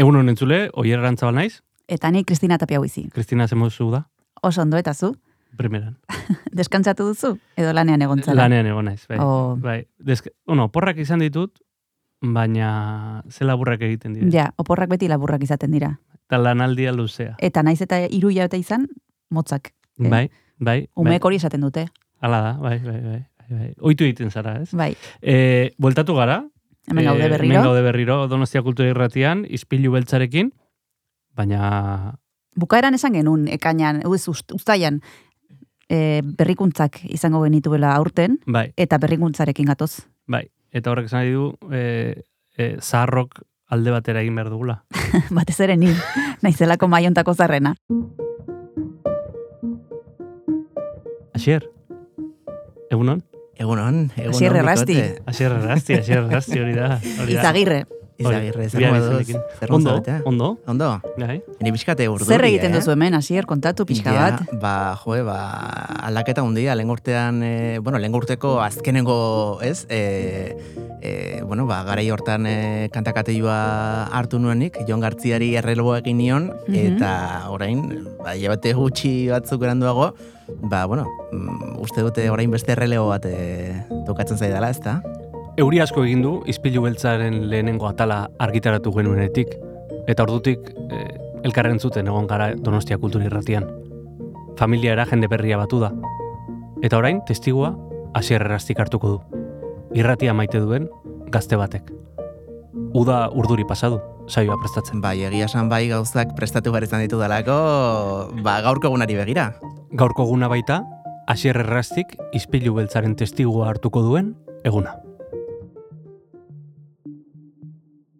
Egun honen zule, oier erantzabal naiz. Eta ni Kristina Tapia huizi. Kristina zemozu da, Oso ondo eta zu, primeran. deskantzatu duzu? Edo lanean egon zara? Lanean egon naiz, bai. Oh. bai. Desk, bueno, porrak izan ditut, baina ze laburrak egiten dira. Ja, oporrak beti laburrak izaten dira. Eta lanaldia luzea. Eta naiz eta hiru hilabete izan, motzak. Eh, Bai, bai. Umeek hori esaten dute. Hala da, bai, bai, bai. bai, bai. Oitu egiten zara, ez? Bai, E, bueltatu gara. Hemen gaude Eh, berriro. Hemen gaude berriro, Donostia Kultura Irratian, ispilu beltzarekin, baina Bukaeran esan genuen, ekainan, ez ust- uztaian, e, berrikuntzak izango genituela aurten, bai, eta berrikuntzarekin gatoz. bai. Eta horrek esan nahi du, e, e, zaharrok alde batera egin behar dugula. Batez ere ni, naizelako maiontako zarrena. Asier, egunon? Egunon, egunon. Asier Errasti. bikote. Asier errazti, asier errazti hori da. Hori da. Izagirre, Izagirre, zer Ondo, eh? ondo, Ondo, bai. ni pixkate urduri, zer egiten eh? duzu hemen, hasier kontatu pixka Ja, bat. Ba, joe, ba, aldaketa hundia, lehen urtean, e, bueno, lehen urteko azkenengo, ez, e, e, bueno, ba, garai hortan e, kantakateioa hartu nuenik, Jon Gartziari errelboa egin nion, Mhm. eta orain, ba, hilabete gutxi batzuk eranduago, ba, bueno, mm, uste dute orain beste errelego bat e, tokatzen zaidala, ez da? Euri asko egin du, izpilu beltzaren lehenengo atala argitaratu genuenetik. Eta ordutik, eh, elkarren zuten egon gara Donostia Kultura Irratian. Familia era jende berria batu da. Eta orain, testigua, asier erraztik hartuko du. Irratia maite duen, gazte batek. Uda urduri pasadu, saioa prestatzen. Bai, egia esan bai gauzak prestatu behar izan ditu dalako, ba, gaurko egunari begira. Gaurko eguna baita, asier erraztik izpilu beltzaren testigua hartuko duen eguna.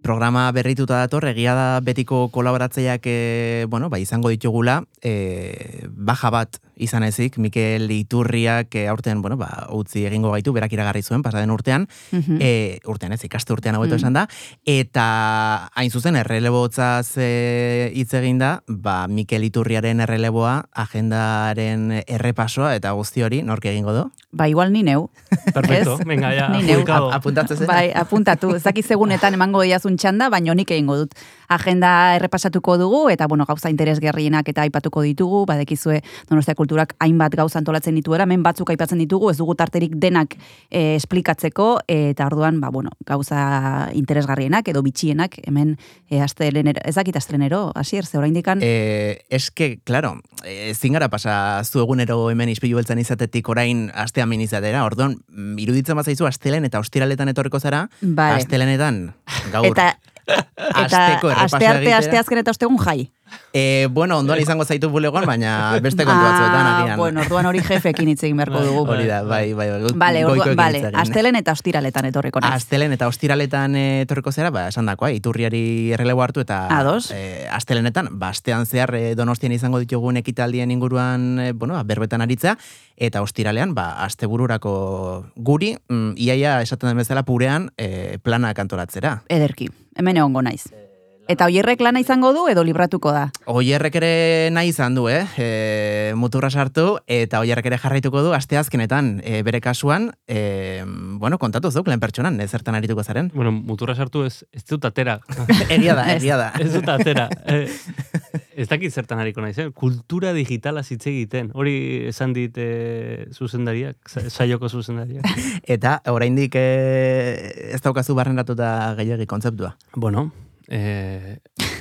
Programa berrituta dator, egia da betiko kolaboratzaileak e, bueno, ba, izango ditugula, e, baja bat izan ezik, Mikel Iturriak e, aurten, bueno, ba, utzi egingo gaitu, berak iragarri zuen, pasaden urtean, Mhm. e, urtean ez, ikaste urtean haueto Mm. esan da, eta hain zuzen errelebotzaz e, hitz egin da, ba, Mikel Iturriaren erreleboa, agendaren errepasoa eta guzti hori, nork egingo du? Ba, igual ni neu. Perfecto, venga, ya, Ni neu. adjudicado. A- Apuntatzen zen? Bai, apuntatu. Ez dakit segunetan emango diazun txanda, baina nik egingo dut. Agenda errepasatuko dugu, eta bueno, gauza interesgarrienak eta aipatuko ditugu, badekizue Donostia Kulturak hainbat gauza antolatzen dituela, hemen batzuk aipatzen ditugu, ez dugu tarterik denak e, esplikatzeko, eta orduan, ba, bueno, gauza interesgarrienak edo bitxienak, hemen e, astelenero, ez dakit astelenero, hasier, ze oraindikan Eh, eske, claro, eh, ezin gara pasa zu egunero hemen ispilu beltzan izatetik orain astean min izatera. Orduan, mm, iruditzen bazaizu astelen eta ostiraletan etorriko zara, Vale. astelenetan gaur. Eta, eta aste arte, aste azken eta ostegun jai. Eh, bueno, ondoan izango zaitu bulegoan, baina beste kontu batzuetan agian. Ah, bueno, orduan hori jefekin hitz egin beharko Bai, dugu. Hori da, bai, bai, bai. Vale, orduan, vale, astelen eta ostiraletan etorriko naiz. Astelen eta ostiraletan eh, etorriko zera, ba, esan dakoa, iturriari errelebo hartu eta Ados. eh, astelenetan, ba, astean zehar eh, donostian izango ditugun ekitaldien inguruan, eh, bueno, ba, berbetan aritza, eta ostiralean, ba, astebururako guri, mm, iaia esaten den bezala purean eh, planak antolatzera. Ederki, hemen egongo naiz. Eta oierrek lana izango du edo libratuko da? Oierrek ere nahi izan du, eh? E, muturra sartu, eta oierrek ere jarraituko du, asteazkenetan, e, bere kasuan, e, bueno, kontatu zuk, lehen pertsonan, ez zertan arituko zaren. Bueno, muturra sartu ez, ez dut atera. egia da, egia da. ez dut atera. Eh, ez dakit zertan hariko naiz, eh? Kultura digitala hitz egiten. Hori esan dit eh, zuzendariak, sa- saioko zuzendariak. Eta oraindik e, ez daukazu barrendatuta gehiagi kontzeptua. bueno, eh,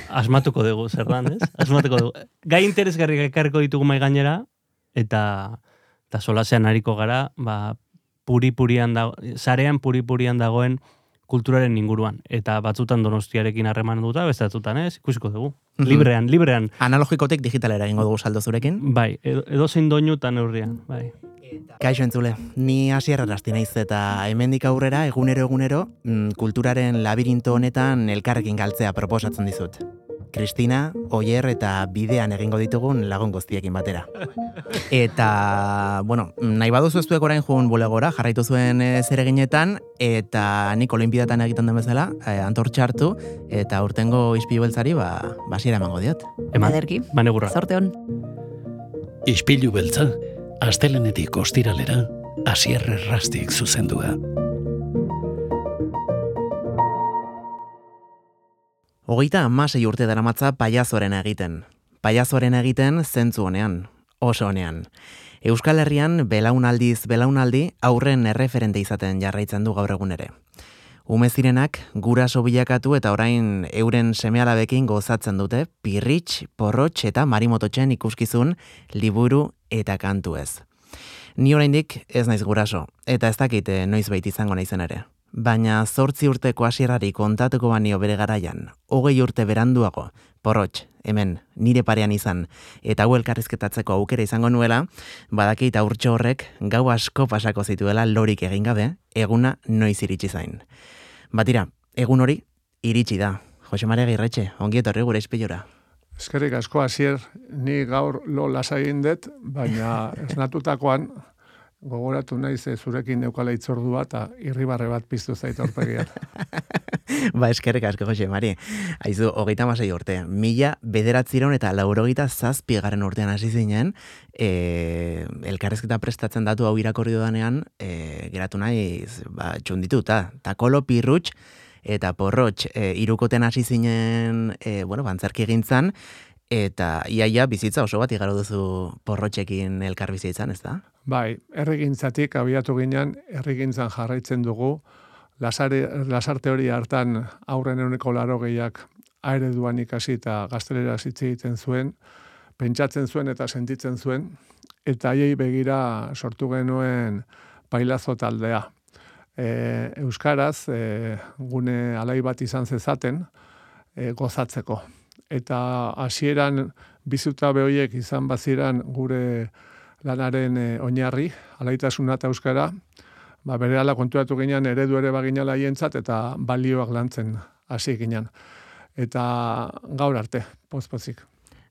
asmatuko dugu, zer dan, ez? Asmatuko dugu. Gai interesgarri ekarriko ditugu mai gainera, eta, eta solasean hariko gara, ba, puri-purian dago, sarean puri-purian dagoen kulturaren inguruan. Eta batzutan donostiarekin harreman duta, beste batzutan ez, ikusiko dugu. Mhm. Librean, librean. Analogikotik digitalera egingo dugu saldo zurekin. Bai, edo, edo zein doinu eta neurrian, bai. Kaixo entzule, ni hasierra rasti naiz eta hemendik aurrera egunero egunero mm, kulturaren labirinto honetan elkarrekin galtzea proposatzen dizut. Kristina, Oier eta bidean egingo ditugun lagun guztiekin batera. Eta, bueno, nahi baduzu ez duek orain joan bulegora, jarraitu zuen e, zereginetan, eta nik olinpidatan egiten den bezala, e, antortxa hartu, eta urtengo izpilu beltzari, ba, basiera emango diot. Eman, Ederki, manegurra. zorte hon. Ispilu beltza, astelenetik ostiralera, asierre rastik zuzendua. Hogeita amasei urte daramatza paiazoren egiten. Paiazoren egiten zentzu honean, oso honean. Euskal Herrian belaunaldiz belaunaldi aurren erreferente izaten jarraitzen du gaur egun ere. Ume zirenak guraso bilakatu eta orain euren semealabekin gozatzen dute pirritx, porrotx eta marimototxen ikuskizun liburu eta kantu ez. Ni oraindik ez naiz guraso, eta ez dakite noiz bait izango naizen ere. Baina zortzi urteko hasierari kontatuko banio bere garaian, hogei urte beranduago, porrotx, hemen, nire parean izan, eta hau elkarrizketatzeko aukera izango nuela, badakit urtxo horrek gau asko pasako zituela lorik egin gabe, eguna noiz iritsi zain. Batira, egun hori, iritsi da. Jose Maria Girretxe, ongi etorri gure izpilora. Eskerrik asko hasier ni gaur lo lasai dut, baina esnatutakoan gogoratu naiz ze zurekin neukala itzordua eta irribarre bat piztu zait aurpegian. ba, eskerrik asko, Jose Mari. Aizu, hogeita masai urte. Mila bederatziron eta laurogeita zazpi garen urtean hasi zinen, e, elkarrezketa prestatzen datu hau irakorri dudanean, e, geratu naiz, ba, txundituta, takolo pirrutx, eta porrotx e, irukoten hasi zinen, e, bueno, bantzarki egintzan, eta iaia bizitza oso bat igaro duzu porrotxekin elkar bizitzan, ez da? Bai, erregintzatik abiatu ginen, erregintzan jarraitzen dugu, lasare, lasarte hori hartan aurren euneko laro gehiak aereduan ikasi eta gaztelera zitze egiten zuen, pentsatzen zuen eta sentitzen zuen, eta haiei begira sortu genuen pailazo taldea. E, Euskaraz e, gune alai bat izan zezaten e, gozatzeko. Eta hasieran bizuta behoiek izan baziran gure lanaren e, oinarri, alaitasuna eta Euskara, ba, bere ala kontuatu ginean eredu ere baginala hientzat eta balioak lantzen hasi ginen. Eta gaur arte, pozpozik.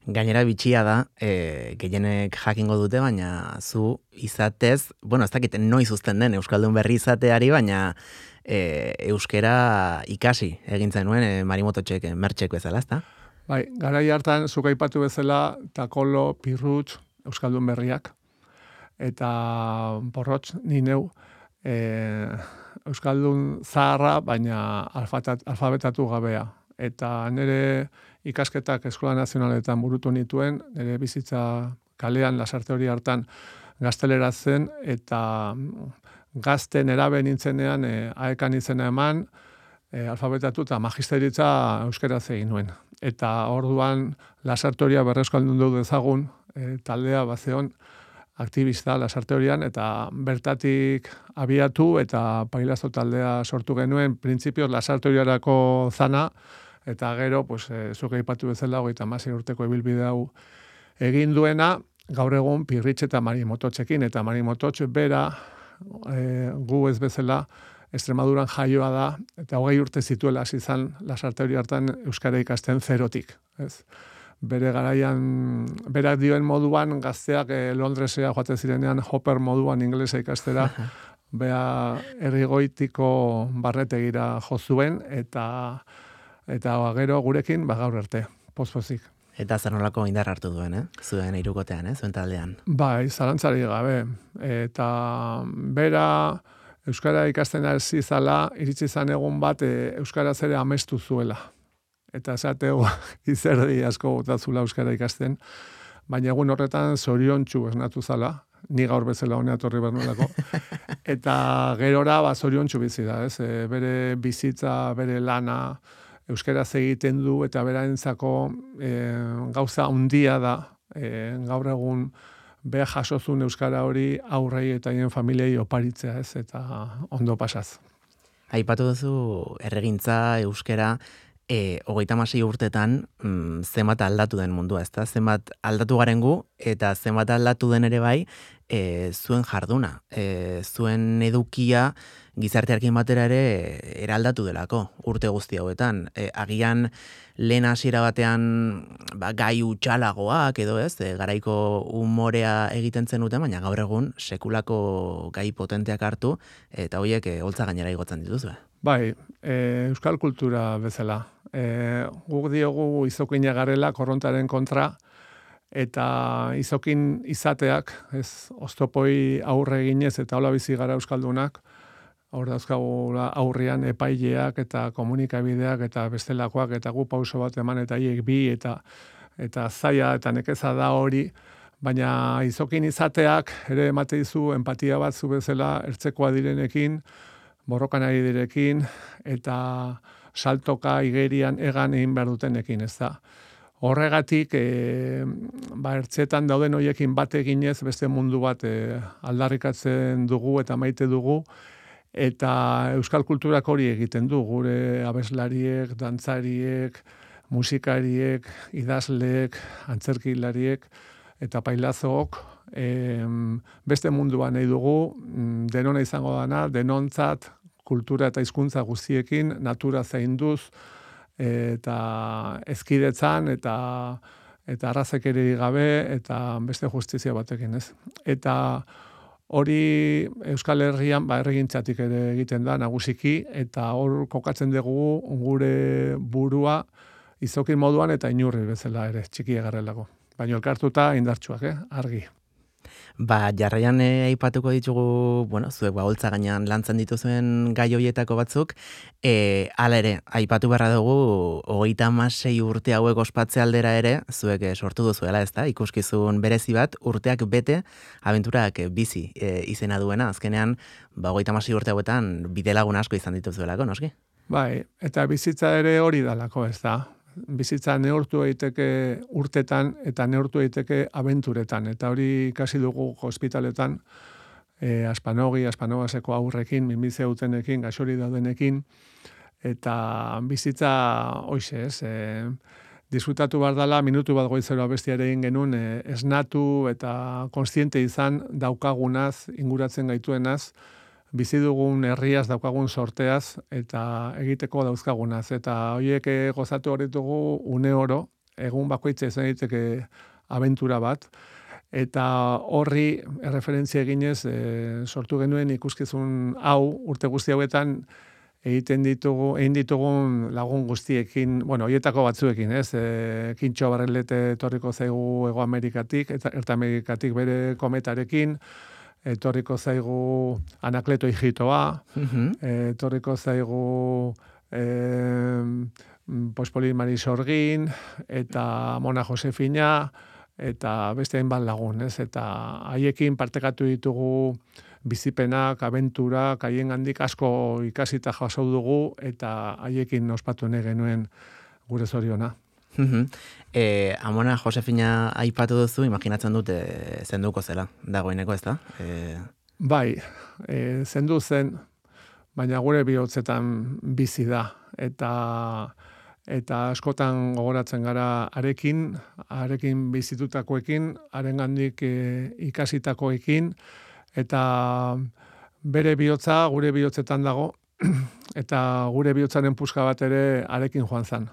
Gainera bitxia da, e, gehienek jakingo dute, baina zu izatez, bueno, ez dakit noiz uzten den Euskaldun berri izateari, baina e, Euskera ikasi egin zenuen e, marimototxek mertxek bezala, ezta? Bai, garai hartan, zuk aipatu bezala, takolo, pirrutx, Euskaldun berriak, eta porrotx, ni neu, e, Euskaldun zaharra, baina alfabetatu gabea. Eta nire ikasketak Eskola Nazionaletan burutu nituen, nire bizitza kalean lasarte hori hartan gaztelera zen, eta mm, gazten erabe nintzenean e, aekan izena eman, e, alfabetatu eta magisteritza euskera egin nuen. Eta orduan lasarte horia berrezkoaldun du dezagun, e, taldea bazeon, aktivista lasarte horian, eta bertatik abiatu eta pailazo taldea sortu genuen, printzipioz lasarte horiarako zana, eta gero, pues, e, zuke ipatu bezala, hogeita masi urteko ebilbide hau egin duena, gaur egun pirritxe eta marimototxekin, eta marimototxe bera e, gu ez bezala Estremaduran jaioa da, eta hogei urte zituela izan lasarte hori hartan Euskara ikasten zerotik. Ez? Bere garaian, berak dioen moduan, gazteak eh, Londresea joate zirenean hopper moduan inglesa ikastera, bea errigoitiko barretegira jozuen, eta eta gero gurekin ba gaur arte pozpozik. Eta zer nolako indar hartu duen eh? Zuen irukotean eh? Zuen taldean. Bai zalantzari gabe. Eta bera euskara ikasten hasi zala iritsi izan egun bat e, euskara zere amestu zuela eta esateu izerdi asko botatzula euskara ikasten baina egun horretan zoriontsu esnatu zala ni gaur bezala honea torri bernolako. Eta gerora, ba, zoriontsu bizi da, ez? E, bere bizitza, bere lana, euskaraz egiten du eta beraentzako e, gauza handia da e, gaur egun beha jasozun euskara hori aurrei eta hien familiei oparitzea ez eta ondo pasaz. Aipatu duzu erregintza euskara e, hogeita masei urtetan mm, zenbat aldatu den mundua, ezta? Zenbat aldatu garen gu eta zenbat aldatu den ere bai e, zuen jarduna, e, zuen edukia gizartearkin batera ere eraldatu delako urte guzti hauetan. E, agian lehen hasiera batean ba, gai utxalagoak edo ez, e, garaiko umorea egiten zen dute, baina gaur egun sekulako gai potenteak hartu eta horiek e, holtza gainera igotzen dituzu. Bai, e, euskal kultura bezala. E, guk diogu izokina garela korrontaren kontra, eta izokin izateak, ez, oztopoi aurre eginez eta hola bizi gara euskaldunak, hor dauzkagu aurrian epaileak eta komunikabideak eta bestelakoak eta gu pauso bat eman eta hiek bi eta eta zaia eta nekeza da hori, baina izokin izateak ere emate dizu empatia bat zu bezala ertzekoa direnekin, borrokan ari direkin eta saltoka igerian egan egin behar dutenekin, ez da. Horregatik, e, ba, ertzetan dauden hoiekin bat eginez beste mundu bat e, aldarrikatzen dugu eta maite dugu, eta euskal kulturak hori egiten du, gure abeslariek, dantzariek, musikariek, idazleek, antzerkilariek, eta pailazook, e, beste munduan nahi dugu, mm, denona izango dana, denontzat, kultura eta hizkuntza guztiekin, natura zainduz, eta ezkidetzan, eta eta arrazekeri gabe, eta beste justizia batekin, ez? Eta hori Euskal Herrian ba erregintzatik ere egiten da nagusiki eta hor kokatzen dugu gure burua izokin moduan eta inurri bezala ere txiki egarrelako. Baina elkartuta indartsuak, eh? argi. Ba, jarraian eh, aipatuko ditugu, bueno, zuek ba, holtza gainean lantzen dituzuen gai hoietako batzuk, e, ala ere, aipatu beharra dugu, hogeita masei urte hauek ospatze aldera ere, zuek e, sortu duzuela, ez da, ikuskizun berezi bat, urteak bete, abenturak bizi e, izena duena, azkenean, ba, hogeita masei urte hauetan, bidelagun asko izan dituzuelako, noski? Bai, eta bizitza ere hori dalako, ez da, bizitza neurtu daiteke urtetan eta neurtu daiteke abenturetan eta hori ikasi dugu hospitaletan eh Aspanogi, Aspanobaseko aurrekin, minbize utenekin, gaxori daudenekin eta bizitza hoize, ez? E, disfrutatu bardala minutu bat goizero bestiare egin genuen e, esnatu eta kontziente izan daukagunaz, inguratzen gaituenaz, bizi dugun herriaz daukagun sorteaz eta egiteko dauzkagunaz. Eta hoiek eh, gozatu horitugu une oro egun bakoitza izan daiteke abentura bat. Eta horri erreferentzia eginez e, sortu genuen ikuskizun hau urte guzti hauetan egiten ditugu egin ditugun lagun guztiekin, bueno, hoietako batzuekin, ez? E, Kintxo Barrelete etorriko zaigu Hego Amerikatik eta Erta Amerikatik bere kometarekin, etorriko zaigu anakleto hijitoa, mm etorriko zaigu e, pospoli marisorgin, eta mona Josefina, eta beste hainbat lagun, ez? Eta haiekin partekatu ditugu bizipenak, abenturak, haien handik asko ikasita jaso dugu, eta haiekin ospatu genuen gure zoriona. E, Amona Josefina aipatu duzu, imaginatzen dute zenduko zela, dagoeneko ez da? E... Bai, e, zendu zen, baina gure bihotzetan bizi da. Eta eta askotan gogoratzen gara arekin, arekin bizitutakoekin, haren gandik e, ikasitakoekin, eta bere bihotza gure bihotzetan dago, eta gure bihotzaren puska bat ere arekin joan zen.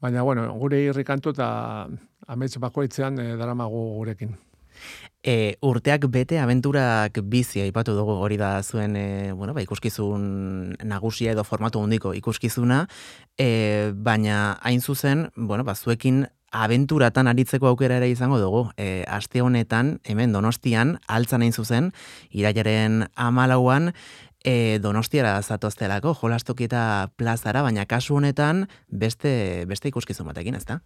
Baina, bueno, gure irrikantu eta amets bakoitzean e, daramagu gurekin. E, urteak bete abenturak bizi aipatu dugu hori da zuen e, bueno, ba, ikuskizun nagusia edo formatu handiko ikuskizuna, e, baina hain zuzen, bueno, ba, zuekin abenturatan aritzeko aukera ere izango dugu. E, aste honetan, hemen donostian, altzan hain zuzen, irailaren amalauan, e, donostiara zatoztelako, jolastoki eta plazara, baina kasu honetan beste, beste ikuskizun batekin, ezta?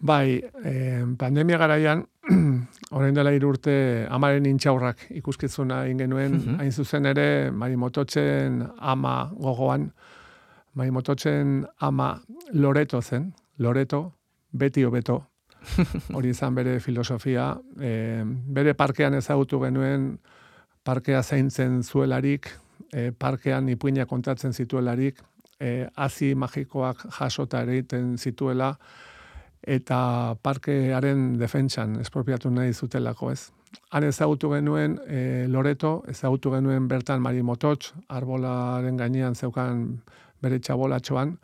Bai, e, pandemia garaian, orain dela irurte, amaren intxaurrak ikuskizuna ingenuen, mhm. hain zuzen ere, mari mototzen ama gogoan, mari mototzen ama loreto zen, loreto, beti hobeto, hori izan bere filosofia, e, bere parkean ezagutu genuen, parkea zaintzen zuelarik, e, parkean ipuina kontatzen zituelarik, e, azi magikoak jasota ere iten zituela, eta parkearen defentsan espropiatu nahi zutelako ez. Han ezagutu genuen e, Loreto, ezagutu genuen bertan Mari Mototx, arbolaren gainean zeukan bere txabolatxoan,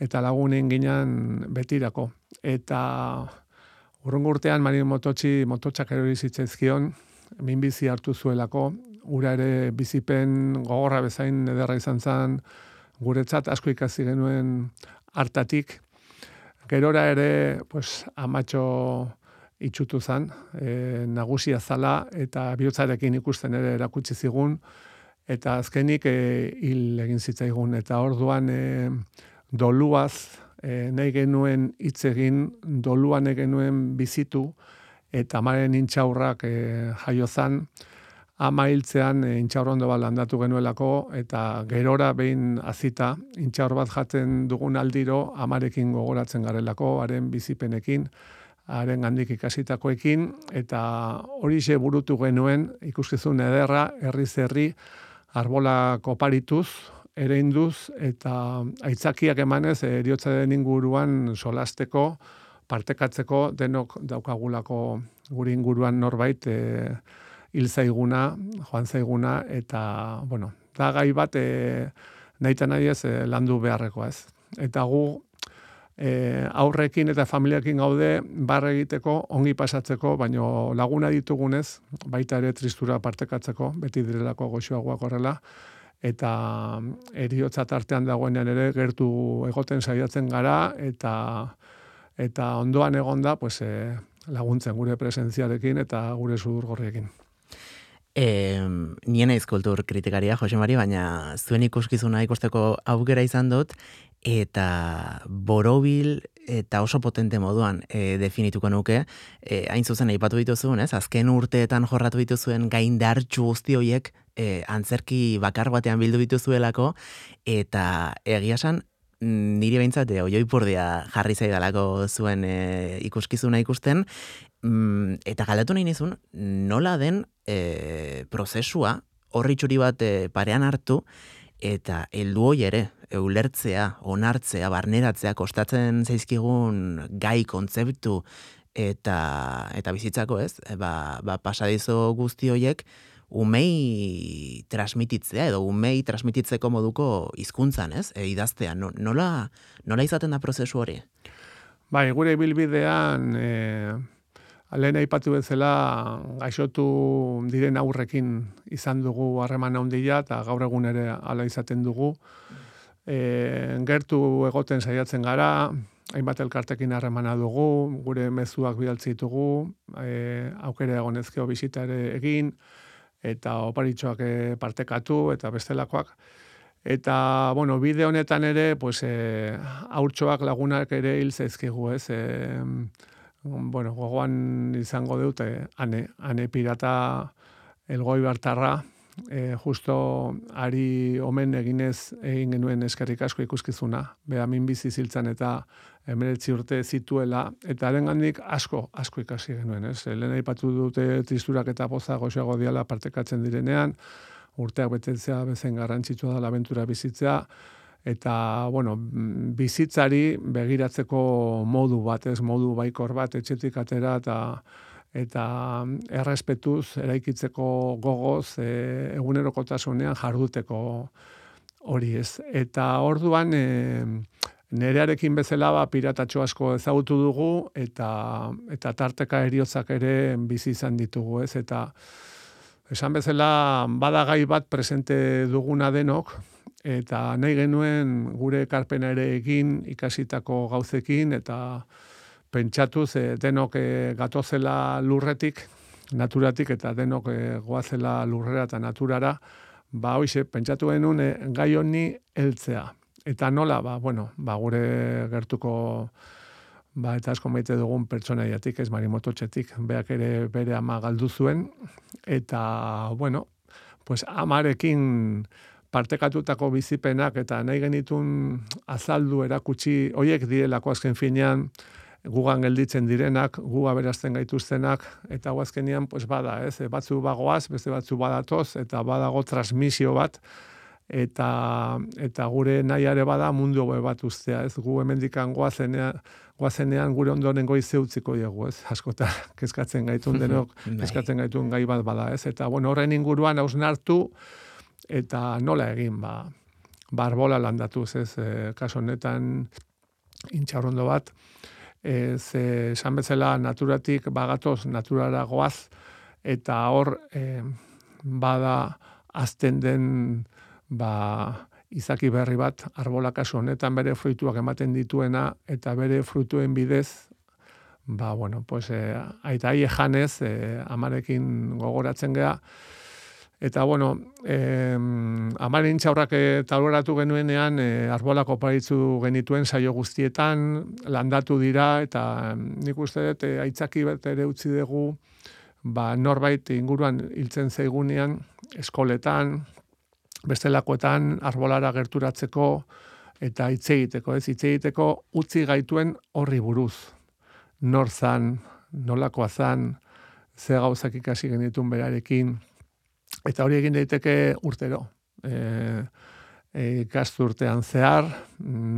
eta lagunen ginen betirako. Eta urrungo urtean Mari Mototxi mototxak erori zitzaizkion, minbizi hartu zuelako, gura ere bizipen gogorra bezain ederra izan zen, guretzat asko ikasi genuen hartatik. Gerora ere, pues, amatxo itxutu zen, e, nagusia zala eta bihotzarekin ikusten ere erakutsi zigun, eta azkenik e, hil egin zitzaigun, eta orduan e, doluaz e, nahi genuen hitz egin, doluan nahi genuen bizitu, eta amaren intxaurrak e, jaiozan, ama hiltzean e, intxaur ondo bat landatu genuelako, eta gerora behin azita, intxaur bat jaten dugun aldiro, amarekin gogoratzen garelako, haren bizipenekin, haren handik ikasitakoekin, eta hori burutu genuen, ikuskizun ederra, herri zerri, arbola koparituz, ere induz, eta aitzakiak emanez, eriotza den inguruan solasteko, partekatzeko, denok daukagulako guri inguruan norbait, e, hil zaiguna, joan zaiguna, eta, bueno, da gai bat, e, nahi nahi ez, e, landu beharrekoa ez. Eta gu, e, aurrekin eta familiakin gaude barre egiteko, ongi pasatzeko, baino laguna ditugunez, baita ere tristura partekatzeko, beti direlako goxoagoak horrela, eta eriotza tartean dagoenean ere gertu egoten saiatzen gara, eta eta ondoan egonda pues, e, laguntzen gure presentziarekin eta gure sudur gorriekin. E, nien aiz kultur kritikaria, Jose Mari, baina zuen ikuskizuna ikusteko aukera izan dut, eta borobil eta oso potente moduan e, definituko nuke, e, hain zuzen aipatu dituzuen, ez? Azken urteetan jorratu dituzuen gaindartxu guzti horiek e, antzerki bakar batean bildu dituzuelako, eta egiasan niri behintzat, e, oioi jarri zaidalako zuen e, ikuskizuna ikusten, mm, eta galatu nahi nizun, nola den e, prozesua horri txuri bat e, parean hartu, eta heldu hoi ere, ulertzea, onartzea, barneratzea, kostatzen zaizkigun gai kontzeptu eta eta bizitzako, ez? Ba, ba pasadizo guzti hoiek umei transmititzea edo umei transmititzeko moduko hizkuntzan, ez? E, idaztea, nola, nola izaten da prozesu hori? Bai, gure bilbidean e, lehen aipatu bezala gaixotu diren aurrekin izan dugu harreman handia eta gaur egun ere hala izaten dugu. E, gertu egoten saiatzen gara, hainbat elkartekin harremana dugu, gure mezuak bidaltzi ditugu, e, aukere egonezkeo bisita ere egin, eta oparitxoak e, partekatu eta bestelakoak. Eta, bueno, bide honetan ere, pues, e, aurtsoak lagunak ere hil zaizkigu, ez? E, bueno, gogoan izango dut, e, ane, ane pirata elgoi bartarra, e, justo ari omen eginez egin genuen eskerrik asko ikuskizuna, beha min bizi ziltzan eta emeretzi urte zituela, eta haren gandik asko, asko ikasi genuen, ez? Lehen aipatu dute tristurak eta poza goxeago diala partekatzen direnean, urteak betetzea bezen garrantzitsua da abentura bizitzea, eta bueno, bizitzari begiratzeko modu bat, ez modu baikor bat etxetik atera eta eta errespetuz eraikitzeko gogoz e, egunerokotasunean jarduteko hori ez. Eta orduan e, nerearekin bezala ba, piratatxo asko ezagutu dugu eta eta tarteka eriotzak ere bizi izan ditugu ez. Eta esan bezala badagai bat presente duguna denok, eta nahi genuen gure ekarpena ere egin ikasitako gauzekin eta pentsatuz e, denok e, gatozela lurretik, naturatik eta denok e, goazela lurrera eta naturara, ba hoize pentsatu genuen e, gai honi heltzea. Eta nola, ba, bueno, ba, gure gertuko ba, eta asko maite dugun pertsonaiatik, ez marimoto txetik, beak ere bere ama galdu zuen, eta, bueno, pues amarekin partekatutako bizipenak eta nahi genitun azaldu erakutsi hoiek direlako azken finean gugan gelditzen direnak, gu aberazten gaituztenak, eta guazkenian, pues bada, ez, batzu bagoaz, beste batzu badatoz, eta badago transmisio bat, eta, eta gure nahiare bada mundu gobe bat ustea, ez, gu hemendikan guazenean, guazenean gure ondoren goi zeutziko diegu, ez, askotan, kezkatzen gaitun denok, bai. kezkatzen gaitun gai bat bada, ez, eta, bueno, horren inguruan hausnartu, eta nola egin ba barbola landatuz ez? E, kaso honetan intxarrondo bat e, ze esan bezala naturatik bagatoz naturara goaz eta hor e, bada azten den ba izaki berri bat arbola kaso honetan bere fruituak ematen dituena eta bere frutuen bidez ba bueno pues e, aita janez e, amarekin gogoratzen gea Eta, bueno, eh, amaren txaurrak tauraratu genuenean, eh, arbolako paritzu genituen saio guztietan, landatu dira, eta nik uste dut, eh, aitzaki bat ere utzi dugu, ba, norbait inguruan hiltzen zaigunean, eskoletan, bestelakoetan, arbolara gerturatzeko, eta hitz egiteko, ez hitz egiteko utzi gaituen horri buruz. Nor zan, nolakoa zan, ze gauzak ikasi genitun berarekin, Eta hori egin daiteke urtero. E, e, ikasturtean zehar,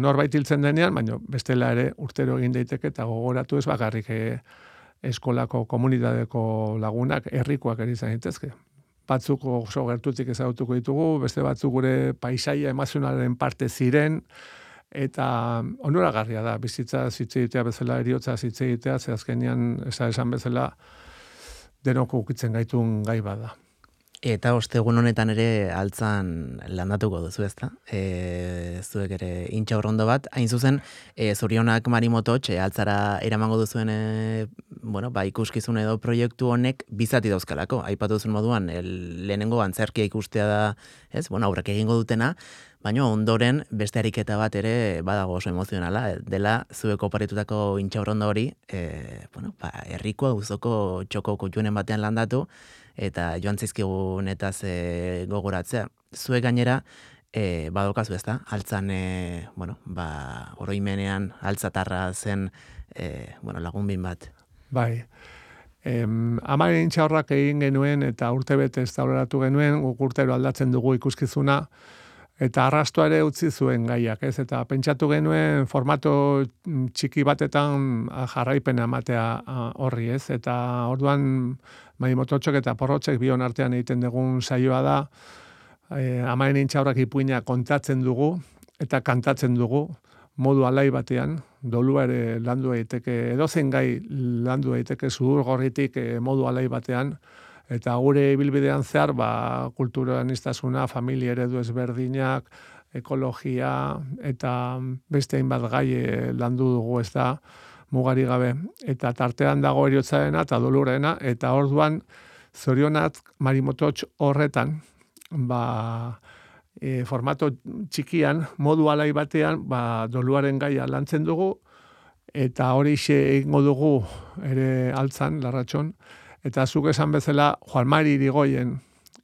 norbait hiltzen denean, baina bestela ere urtero egin daiteke eta gogoratu ez bakarrik e, eskolako komunidadeko lagunak herrikoak ere izan daitezke. Batzuk oso gertutik ezagutuko ditugu, beste batzuk gure paisaia emazionaren parte ziren, eta onuragarria da, bizitza zitze bezala, eriotza zitze egitea, ze azkenian esan bezala denoko ukitzen gaitun gai bada. Eta ostegun honetan ere altzan landatuko duzu ezta? E, zuek ere intxa horrondo bat, hain zuzen, e, zorionak marimototx, e, altzara eramango duzuen e, bueno, ba, ikuskizun edo proiektu honek bizati dauzkalako. Aipatu duzun moduan, el, lehenengo antzerkia ikustea da, ez, bueno, aurrak egingo dutena, baina ondoren beste ariketa bat ere badago oso emozionala, dela zueko paritutako intxa hori, e, bueno, ba, errikoa uzoko txoko kutxunen batean landatu, eta joan zizkigun eta ze gogoratzea. Zue gainera, e, badokazu ez da, altzan, e, bueno, ba, oroimenean, altzatarra zen, e, bueno, lagun bin bat. Bai, em, amaren txaurrak egin genuen eta urte bete ez genuen, guk urtero aldatzen dugu ikuskizuna, eta arrastoa ere utzi zuen gaiak, ez? Eta pentsatu genuen formato txiki batetan jarraipena ematea horri, ez? Eta orduan bai mototxok eta porrotzek bion artean egiten dugun saioa da, e, amaen intxaurrak ipuina kontatzen dugu, eta kantatzen dugu, modu alai batean, dolua ere landu daiteke edozen gai landu daiteke zuhur gorritik e, modu alai batean, eta gure ibilbidean zehar, ba, kulturan iztasuna, familia eredu ezberdinak, ekologia, eta beste hainbat gai e, landu dugu ez da, mugari gabe. Eta tartean dago eriotzarena eta dolurena, eta orduan zorionat marimototx horretan, ba, e, formato txikian, modu alai batean, ba, doluaren gaia lantzen dugu, eta hori xe egingo dugu ere altzan, larratxon, eta zuk esan bezala, Juan Mari irigoien,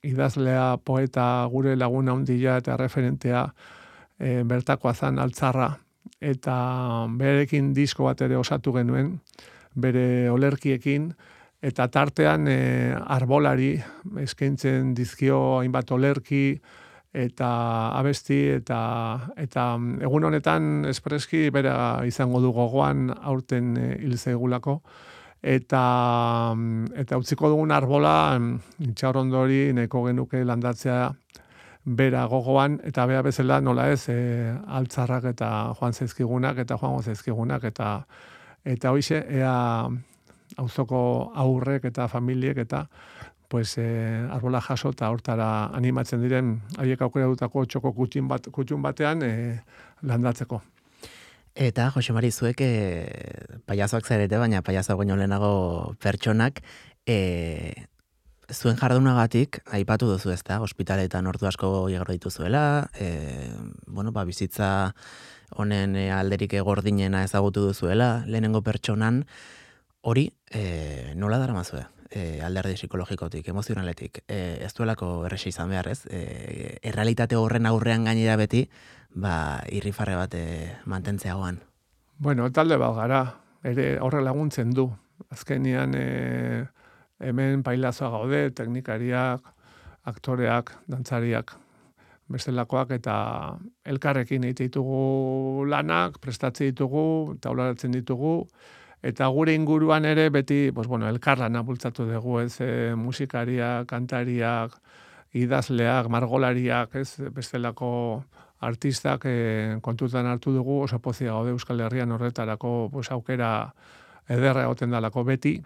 idazlea, poeta, gure laguna hundila eta referentea, e, bertakoa zan altzarra, eta berekin disko bat ere osatu genuen, bere olerkiekin, eta tartean e, arbolari eskaintzen dizkio hainbat olerki, eta abesti, eta, eta egun honetan espreski bera izango du gogoan aurten e, hilzegulako, eta eta utziko dugun arbola itxarondori neko genuke landatzea bera gogoan, eta bea bezala nola ez, e, altzarrak eta joan zezkigunak, eta joan zezkigunak, eta eta hoize, ea auzoko aurrek eta familiek, eta pues, e, arbola jaso eta hortara animatzen diren, haiek aukera dutako txoko kutxin bat, kutxun batean e, landatzeko. Eta, Jose Mari, zuek e, paiazoak zarete, baina paiazoak baino lehenago pertsonak, e, zuen jardunagatik, aipatu duzu ez da, ospitaletan ordu asko igarro dituzuela, e, bueno, ba, bizitza honen alderik egordinena ezagutu duzuela, lehenengo pertsonan, hori e, nola dara mazue? E, alderdi psikologikotik, emozionaletik, e, ez duelako erresi izan behar, ez? E, errealitate horren aurrean gainera beti, ba, irrifarre bat e, mantentzeagoan. Bueno, talde bat gara, ere horre laguntzen du. Azkenian, e, hemen pailazoa gaude, teknikariak, aktoreak, dantzariak, bestelakoak eta elkarrekin egite ditugu lanak, prestatze ditugu, taularatzen ditugu, eta gure inguruan ere beti, pues bueno, elkarlana bultzatu dugu, ez, e, musikariak, kantariak, idazleak, margolariak, ez, bestelako artistak e, kontutan hartu dugu, oso pozia gaude Euskal Herrian horretarako pues, aukera ederra egoten dalako beti,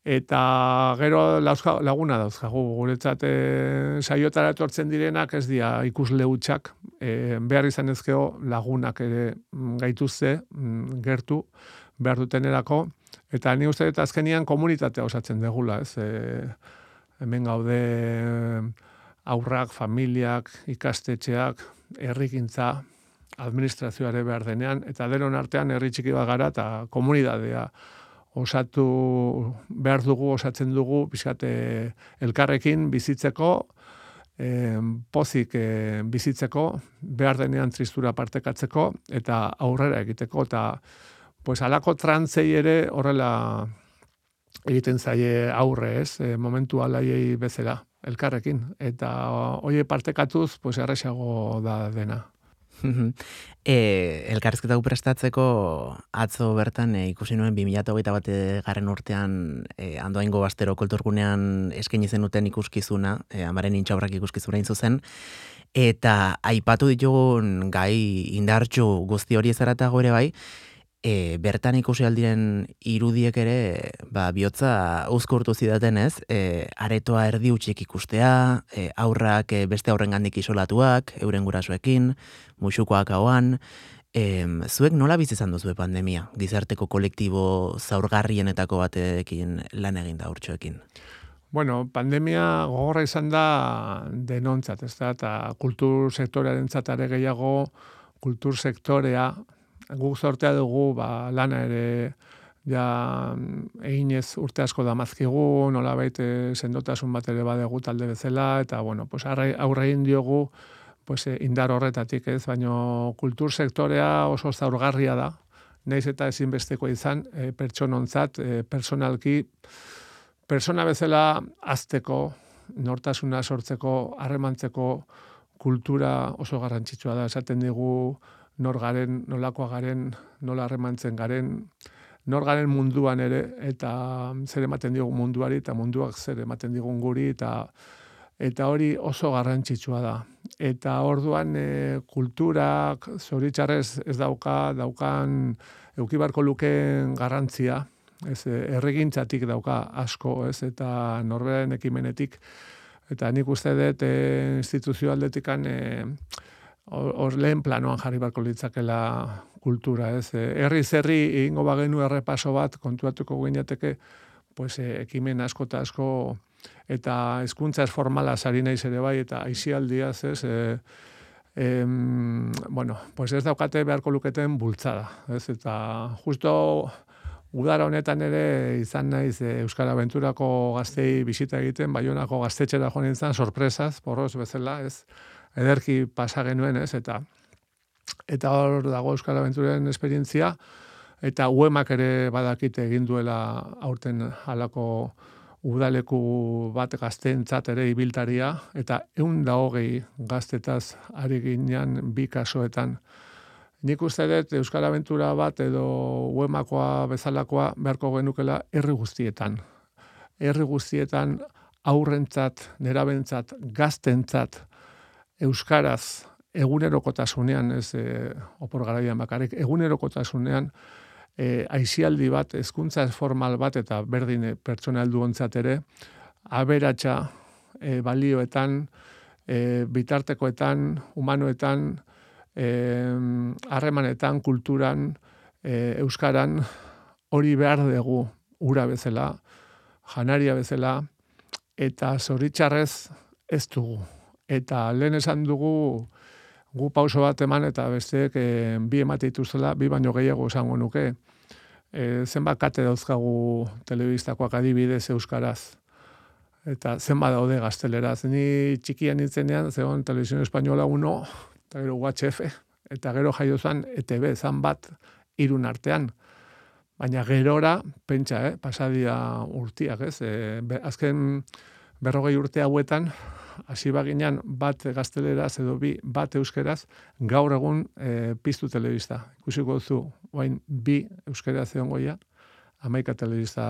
Eta gero lauzka, laguna dauzkagu, guretzat e, saiotara etortzen direnak ez dira ikusle hutsak, e, behar izan ezkeo lagunak ere mm, gaituzte, mm, gertu, behar dutenerako, eta ni uste eta azkenian komunitatea osatzen degula, ez, e, hemen gaude aurrak, familiak, ikastetxeak, herrikintza, administrazioare behar denean, eta denon artean herri txiki bat gara eta komunidadea osatu behar dugu, osatzen dugu, bizkate elkarrekin bizitzeko, e, pozik e, bizitzeko, behar denean tristura partekatzeko, eta aurrera egiteko, eta pues, alako trantzei ere horrela egiten zaie aurre, ez, e, momentu alaiei bezala, elkarrekin, eta hoie partekatuz, pues, erresago da dena. e, elkarrezketa prestatzeko atzo bertan e, ikusi nuen 2008 bat garren urtean e, andoaingo bastero kulturgunean eskaini zenuten ikuskizuna, e, amaren intxaurrak ikuskizuna zuzen, eta aipatu ditugun gai indartxu guzti hori ezaratago ere bai, e, bertan ikusi aldiren irudiek ere, ba, bihotza uzkurtu zidaten ez, e, aretoa erdi utxik ikustea, e, aurrak e, beste aurren gandik isolatuak, euren gurasoekin, musukoak hauan, e, zuek nola bizizan duzu pandemia, gizarteko kolektibo zaurgarrienetako batekin lan egin da urtsuekin? Bueno, pandemia gogorra izan da denontzat, ez da, eta kultur sektorearen zatare gehiago, kultur sektorea, guk sortea dugu ba, lana ere ja eginez urte asko da mazkigu, nola baite sendotasun bat ere badegu talde bezala, eta bueno, pues aurre diogu pues, eh, indar horretatik ez, baino kultur sektorea oso zaurgarria da, naiz eta ezinbesteko izan, e, pertsonontzat, e, personalki, persona bezala azteko, nortasuna sortzeko, harremantzeko kultura oso garrantzitsua da, esaten digu, nor garen, nolakoa garen, nola harremantzen garen, nor garen munduan ere, eta zer ematen digun munduari, eta munduak zer ematen digun guri, eta eta hori oso garrantzitsua da. Eta orduan e, kulturak zoritxarrez ez dauka, daukan eukibarko lukeen garrantzia, ez, e, erregintzatik dauka asko, ez, eta norberen ekimenetik, eta nik uste dut e, instituzio aldetikan e, hor lehen planoan jarri barko litzakela kultura, ez? E, herri zerri egingo bagenu errepaso bat kontuatuko guinateke, pues e, ekimen asko eta asko eta hezkuntza ez formala sari naiz ere bai eta aisialdiaz, ez? E, em, bueno, pues ez daukate beharko luketen bultzada, ez? Eta justo udara honetan ere izan naiz e, Euskal Aventurako gaztei bisita egiten, baionako gaztetxera joan nintzen sorpresaz, porroz bezala, ez? Ederki pasa genuen, ez? Eta eta hor dago Euskal Aventuren esperientzia eta uemak ere badakite egin duela aurten halako udaleku bat gaztentzat ere ibiltaria eta ehun da hogei gaztetaz ari ginean bi kasoetan. Nik uste dut Euskal Aventura bat edo uemakoa bezalakoa beharko genukela herri guztietan. Herri guztietan aurrentzat, nerabentzat, gaztentzat, euskaraz egunerokotasunean, ez e, opor garaian bakarrik, egunerokotasunean e, aizialdi bat, hezkuntza formal bat eta berdin pertsona heldu ere, aberatsa e, balioetan, e, bitartekoetan, humanoetan, e, harremanetan, kulturan, e, euskaran, hori behar dugu ura bezala, janaria bezala, eta zoritxarrez ez dugu eta lehen esan dugu gu pauso bat eman eta besteek e, bi emate dituzela, bi baino gehiago esango nuke. E, zenbat kate dauzkagu telebistakoak adibidez euskaraz. Eta zenbat daude gazteleraz. Ni txikian nintzenean, zegoen televisión espainola uno, eta gero UHF, eta gero jaio zan ETB, zan bat irun artean. Baina gerora, pentsa, eh, pasadia urtiak, ez? E, azken berrogei urte hauetan, hasi baginan bat gazteleraz edo bi bat euskeraz, gaur egun e, piztu telebista. Ikusiko duzu, oain bi euskeraz egon goia, amaika telebista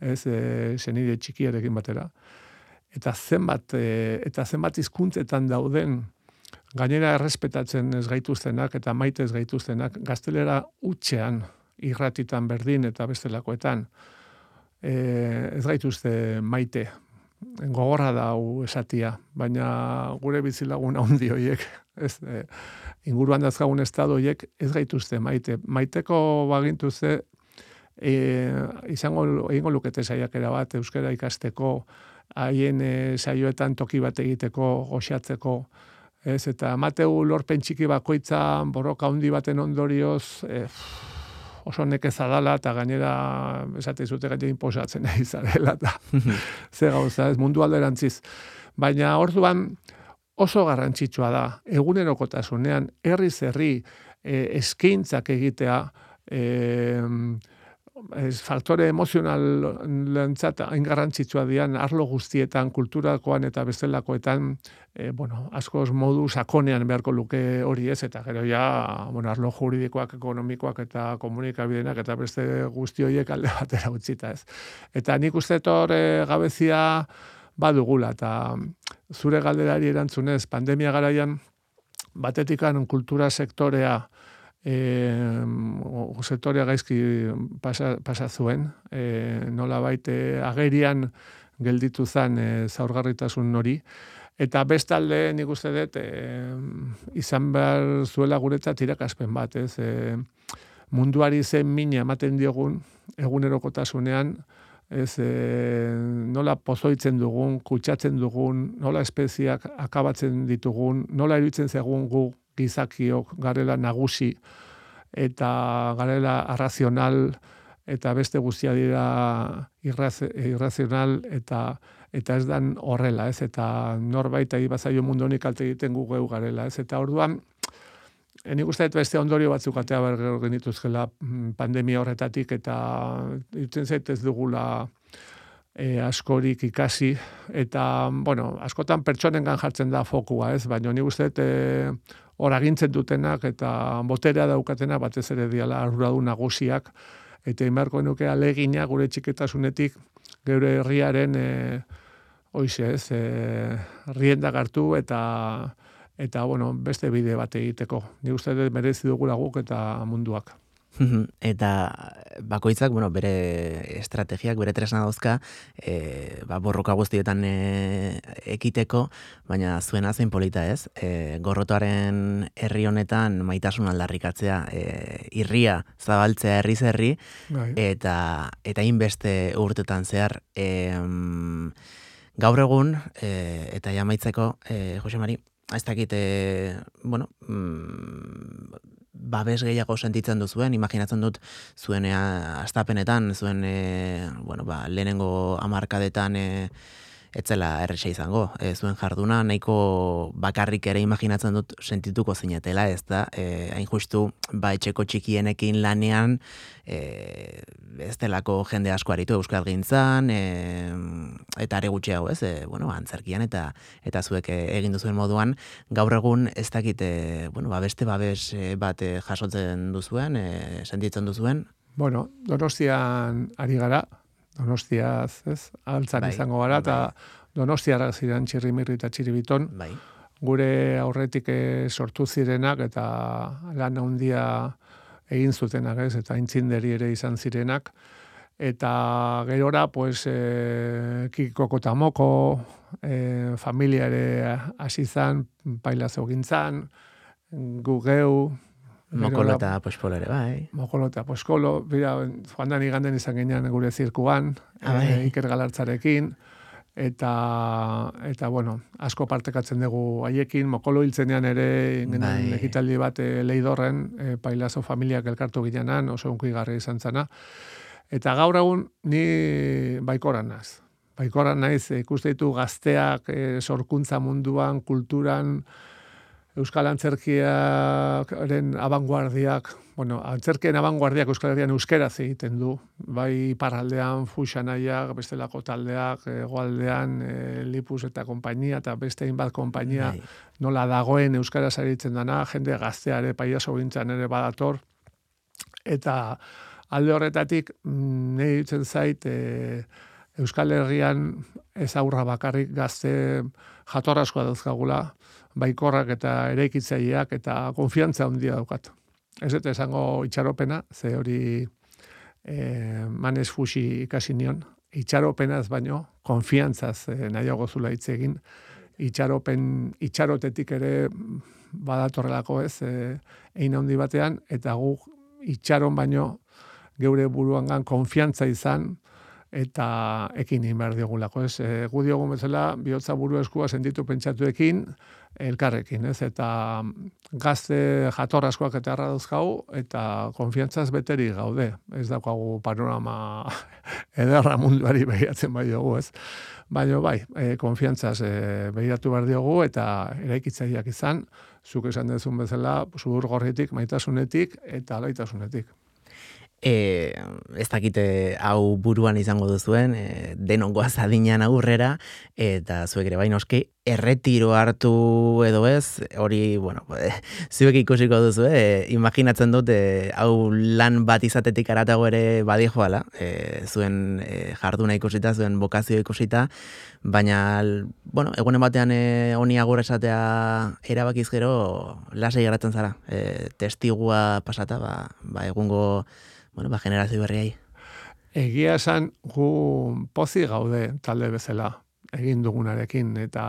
ez e, senide txikiarekin batera. Eta zenbat, e, eta zenbat hizkuntzetan dauden gainera errespetatzen ez gaituztenak eta maite ez gaituztenak gaztelera utxean irratitan berdin eta bestelakoetan e, ez gaituzte maite gogorra da hau esatia, baina gure bizilagun handi horiek, ez, e, inguruan dazkagun estado horiek, ez gaituzte maite. Maiteko bagintu ze, e, izango egingo lukete saiakera bat euskara ikasteko, haien e, saioetan toki bat egiteko, goxatzeko, ez, eta Mateu lorpen txiki bakoitza borroka handi baten ondorioz, e, oso nekeza dala, eta gainera, esate zute gaine inposatzen nahi zarela, eta ze gauza, ez mundu alderantziz. Baina orduan oso garrantzitsua da, egunerokotasunean, herri zerri, e, eskaintzak egitea, e, faktore emozional lentzat hain garrantzitsua dian arlo guztietan, kulturakoan eta bestelakoetan, e, bueno, askoz modu sakonean beharko luke hori ez, eta gero ja, bueno, arlo juridikoak, ekonomikoak eta komunikabidenak eta beste guzti horiek alde batera utzita ez. Eta nik uste torre gabezia badugula, eta zure galderari erantzunez, pandemia garaian, batetikan kultura sektorea, e, sektorea gaizki pasa, pasa zuen, e, nola baite agerian gelditu zen e, zaurgarritasun nori, eta bestalde nik uste dut e, izan behar zuela guretzat irakaspen bat, ez, e, munduari zen mina ematen diogun egunerokotasunean, ez, e, nola pozoitzen dugun, kutsatzen dugun, nola espeziak akabatzen ditugun, nola iruditzen zegoen gu gizakiok garela nagusi eta garela arrazional eta beste guztia dira irrazional eta eta ez dan horrela, ez? Eta norbait ari bazaio mundu honik kalte egiten gu geu garela, ez? Eta orduan Eni guztiet beste ondorio batzuk atea behar genituzkela mm, pandemia horretatik eta itzen zait ez dugula e, askorik ikasi eta, bueno, askotan pertsonengan jartzen da fokua, ez? Baina ni guztiet e, hor agintzen dutenak eta boterea daukatena batez ere diala arduradun nagusiak eta inbarko nuke alegina gure txiketasunetik geure herriaren e, hoize ez e, rienda hartu eta eta bueno, beste bide bat egiteko. Ni uste dut merezi dugula guk eta munduak. eta bakoitzak, bueno, bere estrategiak, bere tresna dauzka, e, ba, borroka guztietan e, ekiteko, baina zuena zein polita ez, e, gorrotoaren herri honetan maitasun aldarrikatzea, e, irria zabaltzea herri zerri, bai. eta eta inbeste urtetan zehar, e, gaur egun, e, eta jamaitzeko, e, Jose Mari, ez dakit, e, bueno, mm, babes gehiago sentitzen duzuen, imaginatzen dut zuen e, astapenetan, zuen e, bueno, ba, lehenengo amarkadetan e, etzela erresa izango. E, zuen jarduna nahiko bakarrik ere imaginatzen dut sentituko zinetela, ez da? E, hain justu, ba, etxeko txikienekin lanean, e, ez delako jende asko aritu euskal gintzan, e, eta are gutxiago, ez? E, bueno, antzerkian eta eta zuek egin duzuen moduan, gaur egun ez dakite, bueno, ba, beste babes bat jasotzen duzuen, e, sentitzen duzuen? Bueno, donostian ari gara, Donostiaz, ez? Altzan bai, izango gara, eta bai. Donostiara ziren txirrimirri eta txiribiton. Bai. Gure aurretik eh, sortu zirenak eta lan handia egin zutenak, ez? Eta intzinderi ere izan zirenak. Eta gerora, pues, e, kikoko eta moko, e, familia ere hasi zan, pailazo gintzan, gugeu, Mokolo eta poskolo ere, bai. Mokolo eta poskolo, bera, joan da niganden izan ginean gure zirkuan, ah, bai. e, Iker Galartzarekin, eta, eta, bueno, asko partekatzen dugu haiekin, mokolo hiltzenean ere, bai. egitaldi bat e, leidorren, e, pailazo familiak elkartu ginean, oso unki garri izan zana. Eta gaur egun, ni baikoran naz. Baikoran naiz, ikuste ditu gazteak, e, sorkuntza munduan, kulturan, Euskal Antzerkiaren abanguardiak, bueno, Antzerkien abanguardiak Euskal Herrian euskeraz egiten du, bai paraldean fuxanaiak, bestelako taldeak, egoaldean, e, Lipus eta konpainia, eta beste inbat konpainia, bai. nola dagoen euskaraz aritzen dana, jende gazteare, paiaso gintzen ere badator, eta alde horretatik, mm, nahi ditzen zait, e, Euskal Herrian ez aurra bakarrik gazte jatorraskoa dauzkagula, baikorrak eta eraikitzaileak eta konfiantza handia daukat. Ez eta esango itxaropena, ze hori e, manez fusi ikasi nion, itxaropenaz baino, konfiantzaz e, nahiago zula hitz egin, itxaropen, itxarotetik ere badatorrelako ez, e, egin handi batean, eta gu itxaron baino geure buruangan konfiantza izan, eta ekin egin behar diogulako, ez? E, gu diogun bezala, bihotza buru eskua sentitu pentsatuekin, elkarrekin, ez? Eta gazte jator askoak eta erra dauzkau, eta konfiantzaz beteri gaude. Ez daukagu panorama ederra munduari behiatzen bai dugu, ez? Baina bai, e, konfiantzaz e, behiratu behar diogu, eta eraikitzaileak izan, zuk esan dezun bezala, zudur gorritik, maitasunetik, eta alaitasunetik e, ez dakite hau buruan izango duzuen, e, denongoa zadinan aurrera, eta zuek ere bain oski, erretiro hartu edo ez, hori, bueno, e, zuek ikusiko duzu, e, imaginatzen dut, e, hau lan bat izatetik aratago ere badi joala, e, zuen e, jarduna ikusita, zuen bokazio ikusita, baina, bueno, egunen batean e, honi agur esatea erabakiz gero, lasai geratzen zara, e, testigua pasata, ba, ba egungo, bueno, ba, generazio berriai. Egia esan, gu pozi gaude talde bezala egin dugunarekin, eta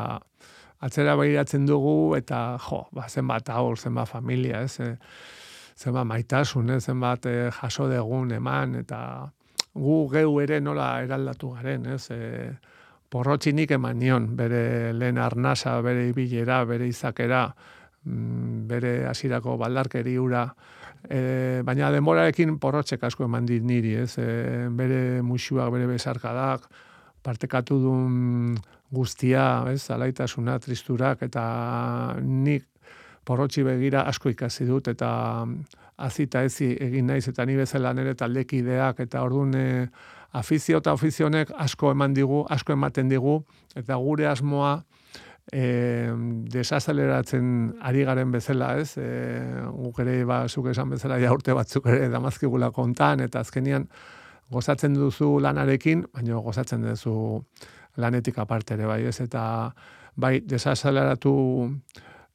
atzera behiratzen dugu, eta jo, ba, zenbat aur, zenbat familia, ez, e, zenbat maitasun, ez, zenbat e, jaso degun eman, eta gu geu ere nola eraldatu garen, ez, e, porrotxinik eman nion, bere lehen arnasa, bere ibilera, bere izakera, mm, bere hasirako baldarkeri ura, E, baina denborarekin porrotxek asko eman dit niri, ez? E, bere musuak, bere besarkadak, partekatu duen guztia, ez? Alaitasuna, tristurak, eta nik porrotxi begira asko ikasi dut, eta azita ezi egin naiz, eta ni bezala nire taldekideak, eta orduan e, afizio eta ofizionek asko eman digu, asko ematen digu, eta gure asmoa, e, desazeleratzen ari garen bezala, ez? E, guk ere, ba, zuk esan bezala, ja urte batzuk ere damazkigula kontan, eta azkenian gozatzen duzu lanarekin, baina gozatzen duzu lanetik aparte ere, bai, ez? Eta bai, desazeleratu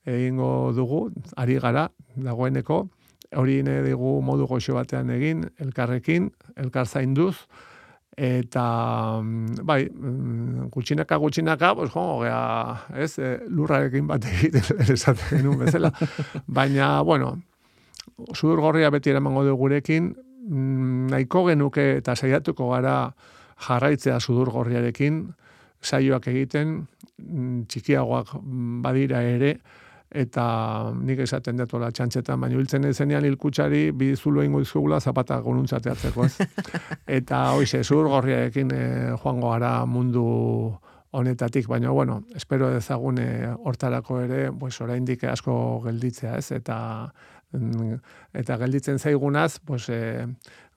egingo dugu, ari gara, dagoeneko, hori ne dugu modu goxo batean egin, elkarrekin, elkar zainduz, eta mm, bai, mm, gutxinaka gutxinaka, pues jo, gea, ez, e, lurrarekin bat egiten esaten genuen bezala. Baina, bueno, zudur gorria beti eramango du gurekin, mm, nahiko genuke eta saiatuko gara jarraitzea sudur gorriarekin, saioak egiten, txikiagoak badira ere, eta nik esaten dut la txantxetan, baina hiltzen ezenean hilkutsari bizulo ingo izkugula zapata gonuntzateatzeko, ez? eta hoize, zur gorriarekin e, joango gara mundu honetatik, baina bueno, espero dezagune hortarako ere, pues oraindik asko gelditzea, ez? Eta mm, eta gelditzen zaigunaz, pues e,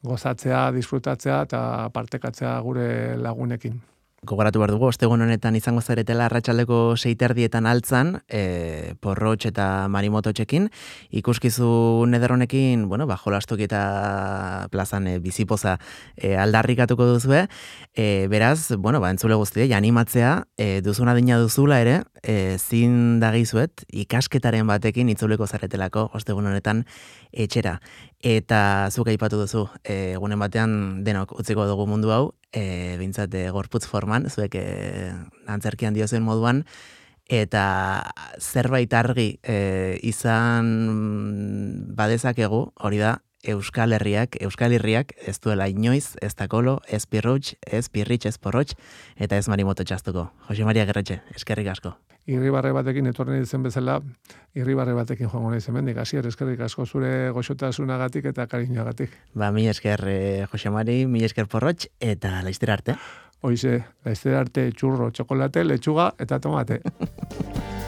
gozatzea, disfrutatzea eta partekatzea gure lagunekin gogoratu behar dugu, ostegun honetan izango zaretela arratsaldeko seiterdietan altzan, e, porrotx eta marimoto txekin, ikuskizu nederonekin, bueno, ba, jolastoki eta plazan e, bizipoza e, aldarrikatuko duzue, e, beraz, bueno, ba, entzule guzti, animatzea, e, duzuna dina duzula ere, e, zin dagizuet, ikasketaren batekin itzuleko zaretelako, ostegun honetan, etxera. Eta zuk aipatu duzu, e, egunen batean denok utziko dugu mundu hau, e, bintzat e, gorputz forman, zuek e, antzerkian diozen moduan, eta zerbait argi e, izan badezakegu, hori da, Euskal Herriak, Euskal Herriak, ez duela inoiz, ez takolo, ez pirrutx, ez pirritx, ez porrotx, eta ez marimoto txastuko. Jose Maria Gerretxe, eskerrik asko irribarre batekin etorri ditzen bezala, irribarre batekin joango nahi zemendik. Asi, eskerrik asko zure goxotasunagatik eta kariñagatik. Ba, mi esker eh, Jose Mari, mi esker porrotx, eta laizter arte. Hoize, laizter arte txurro, txokolate, lechuga eta tomate.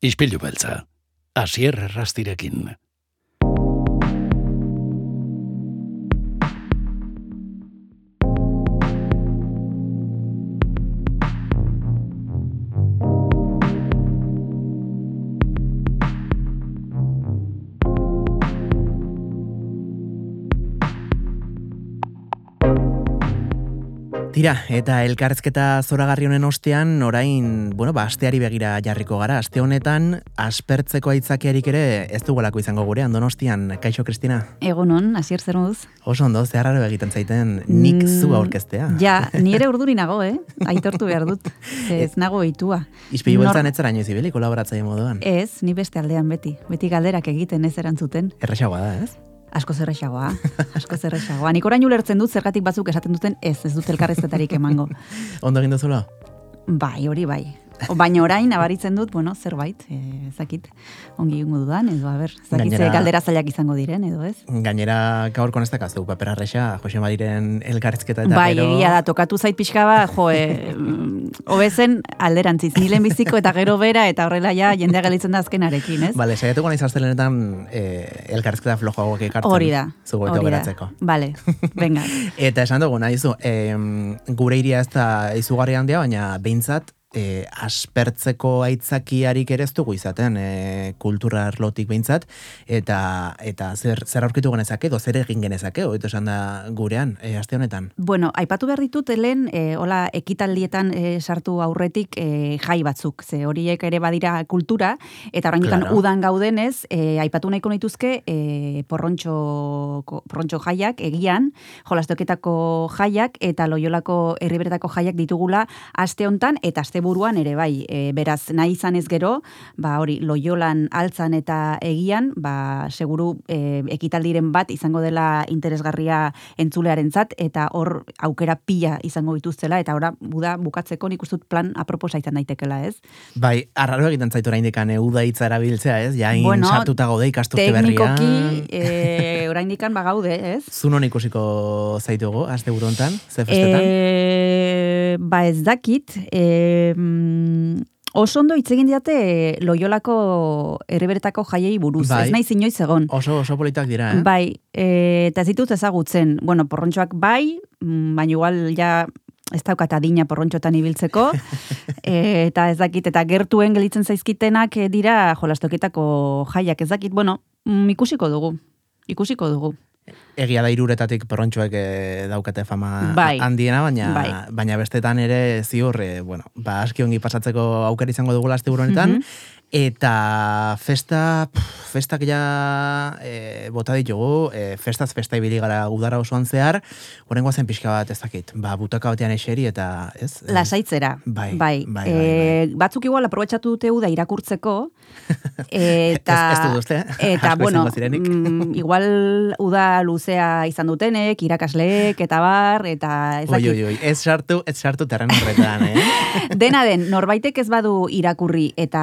Ispilu beltza, asier errastirekin. Tira, eta elkarrezketa zoragarri honen ostean, orain, bueno, ba, asteari begira jarriko gara. Aste honetan, aspertzeko aitzakiarik ere ez dugulako izango gurean, donostian. Kaixo, Kristina? Egunon, hasier zer moduz? Oso ondo, zeharraro egiten zaiten nik zu Mm, aurkeztea. Ja, ni ere urduri nago, eh? Aitortu behar dut. Ez nago itua. Izpilu Nor- beltzan ez zara inoiz ibili kolaboratzaile moduan. Ez, ni beste aldean beti. Beti galderak egiten ez erantzuten. Erresagoa da, ez? Asko zerrexagoa, asko zerrexagoa. Nik orain ulertzen dut zergatik batzuk esaten duten ez, ez dut elkarrezketarik emango. Ondo egin duzula? Bai, hori bai. Baina orain nabaritzen dut, bueno, zerbait, eh, ezakit, ongi ingo dudan, edo, a ber, ezakit Gainera- galdera zailak izango diren, edo ez? Gainera, gaur konestakazu, papera resa, Jose Madiren elkarrizketa eta bai, gero... egia da, tokatu zait pixka bat, jo, e, hobezen alderantziz, nilen biziko eta gero bera, eta horrela ja jendea galitzen da azkenarekin, ez? Bale, saiatuko naiz astelenetan eh, elkarrizketa flojoagoak ekartzen. Hori da, hori da. Bale, venga. Eta esan dugu, nahizu, em, gure iria ez da izugarri handia, baina behintzat, e, aspertzeko aitzakiarik ere ez dugu izaten e, kultura arlotik behintzat, eta eta zer, zer aurkitu genezake, edo zer egin genezake, hobeto esan da gurean, e, aste honetan. Bueno, aipatu behar ditut, helen, e, hola, ekitaldietan e, sartu aurretik e, jai batzuk, ze horiek ere badira kultura, eta orain Claro. udan gaudenez, e, aipatu nahiko nituzke e, porrontxo, porrontxo jaiak, egian, jolastoketako jaiak, eta loiolako herriberetako jaiak ditugula aste hontan eta aste buruan ere bai, e, beraz, nahi izan ez gero, ba hori, loiolan altzan eta egian, ba, seguru e, ekitaldiren bat izango dela interesgarria entzulearentzat eta hor aukera pila izango dituztela eta ora buda bukatzeko nik uste dut plan aproposa izan daitekela, ez? Bai, arraro egiten zaitu oraindik uda hitza erabiltzea, ez? Ja, Bueno, sartuta gaude ikasturte berrian. Teknikoki e, oraindik bagaude, ez? Zunon ikusiko zaitugu, aste buru hontan, ze festetan? E, ba ez dakit, e, mm, oso ondo hitz egin diate Loiolako herriberetako jaiei buruz, Bai. ez naiz inoiz egon. Oso, oso politak dira, eh? Bai, e, eta ez ditut ezagutzen, bueno, porrontxoak bai, mm, baina igual ja ez daukat adina porrontxotan ibiltzeko, e, eta ez dakit, eta gertuen gelitzen zaizkitenak e, dira jolastoketako jaiak, ez dakit, bueno, mm, ikusiko dugu, ikusiko dugu. Egia da iruretatik porrontxoek eh, daukate fama Bai. handiena, baina, Bai. baina bestetan ere ziur, eh, bueno, ba, aski ongi pasatzeko aukera izango dugu aste honetan, Mhm. Eta festa, pff, festak ja e, bota ditugu, e, festaz festa ibili gara udara osoan zehar, horrengoa zen pixka bat ez dakit, ba, butaka batean eseri eta, ez? Eh, Lasaitzera. Bai, bai. bai, E, bai, batzuk igual aprobetxatu dute uda irakurtzeko. eta, Ez- ez? Eta, bueno, mm, igual uda luzea izan dutenek, irakasleek, eta bar, eta ez Oi, dakit. oi, oi, ez sartu, ez sartu terren horretan, eh? Dena den, norbaitek ez badu irakurri eta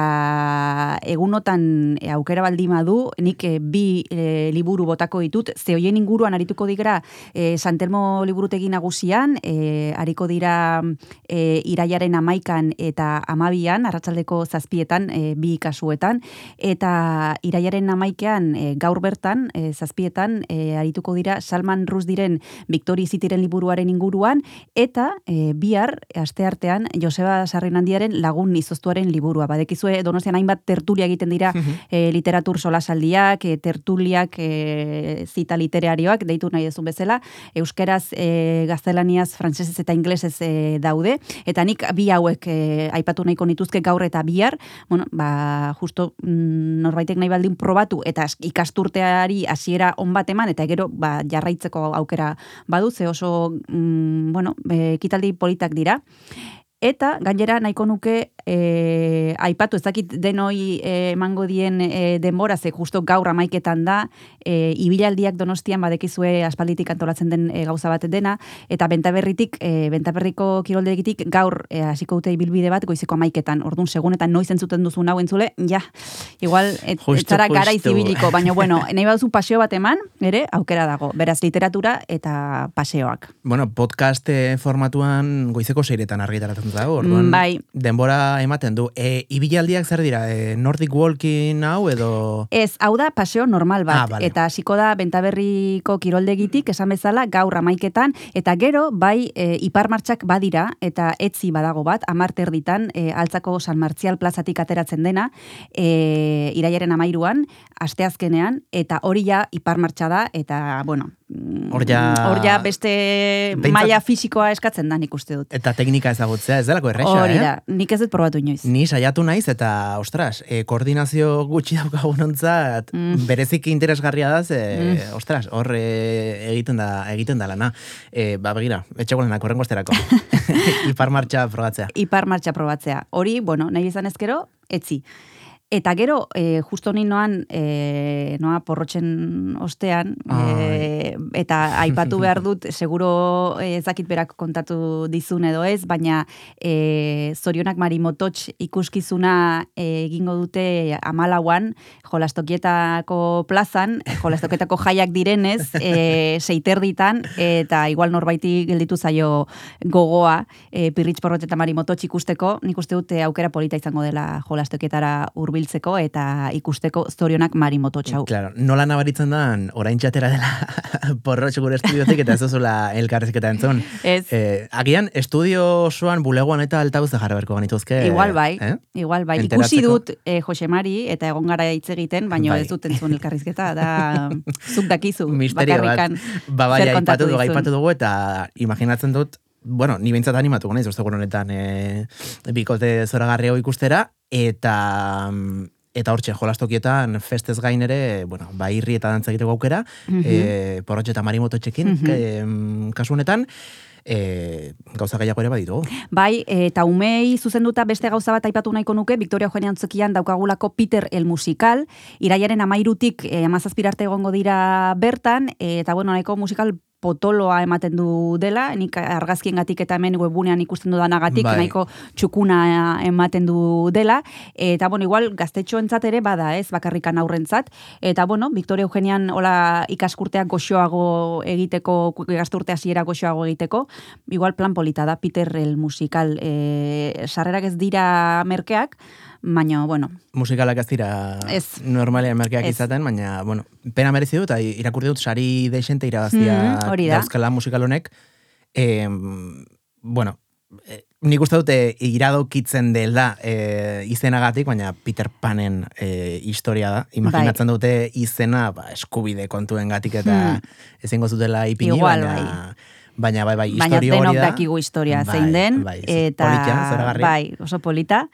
egunotan e, aukera baldin badu, nik e, bi e, liburu botako ditut, ze hoien inguruan arituko digra e, Santelmo liburutegi nagusian, e, ariko dira e, iraiaren amaikan eta amabian, arratsaldeko zazpietan, e, bi kasuetan, eta iraiaren amaikean e, gaur bertan, e, zazpietan, e, arituko dira Salman Rusdiren Victori Zitiren liburuaren inguruan, eta e, bihar, aste artean, Joseba Sarrinandiaren lagun izoztuaren liburua. Badekizue, donostian hainbat tertulia egiten dira e, literatur solasaldiak, e, tertuliak, e, zita literarioak, deitu nahi dezun bezala, euskeraz, e, gaztelaniaz, frantsesez eta inglesez e, daude, eta nik bi hauek e, aipatu nahiko nituzke gaur eta bihar, bueno, ba, justo mm, norbaitek nahi baldin probatu, eta as- ikasturteari hasiera on bat eman, eta gero ba, jarraitzeko aukera badu, ze oso, mm, bueno, ekitaldi politak dira. Eta gainera nahiko nuke e, aipatu ez dakit denoi e, emango dien e, denbora ze justo gaur amaiketan da e, ibilaldiak donostian badekizue aspalditik antolatzen den e, gauza bat dena eta bentaberritik e, bentaberriko kiroldegitik gaur e, hasiko dute ibilbide bat goizeko amaiketan. Ordun segun eta noiz entzuten duzu nau entzule ja igual et, etzara gara izibiliko baina bueno nahi baduzu paseo bat eman ere aukera dago. Beraz literatura eta paseoak. Bueno, podcast eh, formatuan goizeko seiretan argitaratzen Zau, orduan, Bai. denbora ematen du. E, ibilaldiak zer dira? E, Nordic Walking hau edo... Ez, hau da paseo normal bat, Ah, vale. eta hasiko da bentaberriko kiroldegitik, esan bezala, gaur amaiketan, eta gero, bai, e, iparmartxak badira, eta etzi badago bat, amarter ditan, e, altzako San Martzial plazatik ateratzen dena, e, iraiaren amairuan, asteazkenean, eta hori ja iparmartxa da, eta, bueno, Hor ja- hor ja beste Behintzat- maila fisikoa eskatzen da nik uste dut. Eta teknika ezagutzea, ez delako erresa, Hori eh? da, nik ez dut probatu inoiz. Ni saiatu naiz eta, ostras, e, koordinazio gutxi daukagunontzat Mm. bereziki interesgarria da, ze, Mm. ostras, hor e, egiten da egiten da lana. E, ba, begira, etxegolenak horrengo esterako. Ipar martxa frogatzea. ipar martxa probatzea. Hori, bueno, nahi izan ezkero, etzi. Eta gero, e, justo ni noan, e, noa porrotzen ostean, e, eta aipatu behar dut, seguro e, ezakit berak kontatu dizun edo ez, baina e, zorionak marimototx ikuskizuna e, egingo dute amalauan, jolastokietako plazan, jolastokietako jaiak direnez, e, seiterditan, eta igual norbaiti gelditu zaio gogoa, e, pirritx porrot eta marimototx ikusteko, nik uste dute aukera polita izango dela jolastokietara hurbiltzeko eta ikusteko zorionak marimototx hau. Claro, nola nabaritzen da, orain txatera dela porrotx gure estudiotik eta ez duzula elkarrezketa entzun. Ez, Eh, agian, estudio osoan bulegoan eta altauze jarra berko ganituzke. Igual bai, Eh? igual bai. Enteratzeko. Ikusi dut eh, Jose Mari eta egon gara hitz egiten, baina Bai. ez dut entzun elkarrizketa, da zuk dakizu, Misterio bat. bakarrikan Ba, bai, aipatu dugu, aipatu dugu, eta imaginatzen dut, bueno, ni behintzat animatuko naiz, ostegun honetan e, bikote zoragarri hau ikustera, eta mm, eta hortxe, jolastokietan festez gain ere, bueno, ba, irri eta dantza egiteko aukera, Mhm. e, porrotxe eta marimoto txekin, Mhm. em, kasu honetan, e, gauza gehiago ere baditugu. Bai, eta umei zuzenduta beste gauza bat aipatu nahiko nuke, Victoria Eugenia Antzokian daukagulako Peter el musikal, iraiaren amairutik eh, amazazpirarte egongo dira bertan, eh, eta bueno, nahiko musikal potoloa ematen du dela, nik argazkien gatik eta hemen webgunean ikusten dudanagatik, Bai. nahiko txukuna ematen du dela, eta bueno, igual gaztetxoentzat ere bada, ez, bakarrikan aurrentzat, eta bueno, Victoria Eugenian hola ikaskurteak goxoago egiteko, ikasturte hasiera goxoago egiteko, igual plan polita da Peter el musikal, e, sarrerak ez dira merkeak, baina, bueno, Musikalak ez dira Ez. normalean merkeak Ez. izaten, baina, bueno, pena merezi dut, eta irakurri dut sari deixente irabaztia hori da. dauzkala musikal honek. E, bueno, e, nik uste dute iradokitzen dela e, izenagatik, baina Peter Panen e, historia da. Imaginatzen Bai. dute izena ba, eskubide kontuen gatik eta Hmm. ezingo zutela ipini, Igual, baina... Baina, bai, bai, baina historia denok hori da. dakigu historia Bai, zein den, bai, eta zoragarria. bai, oso polita,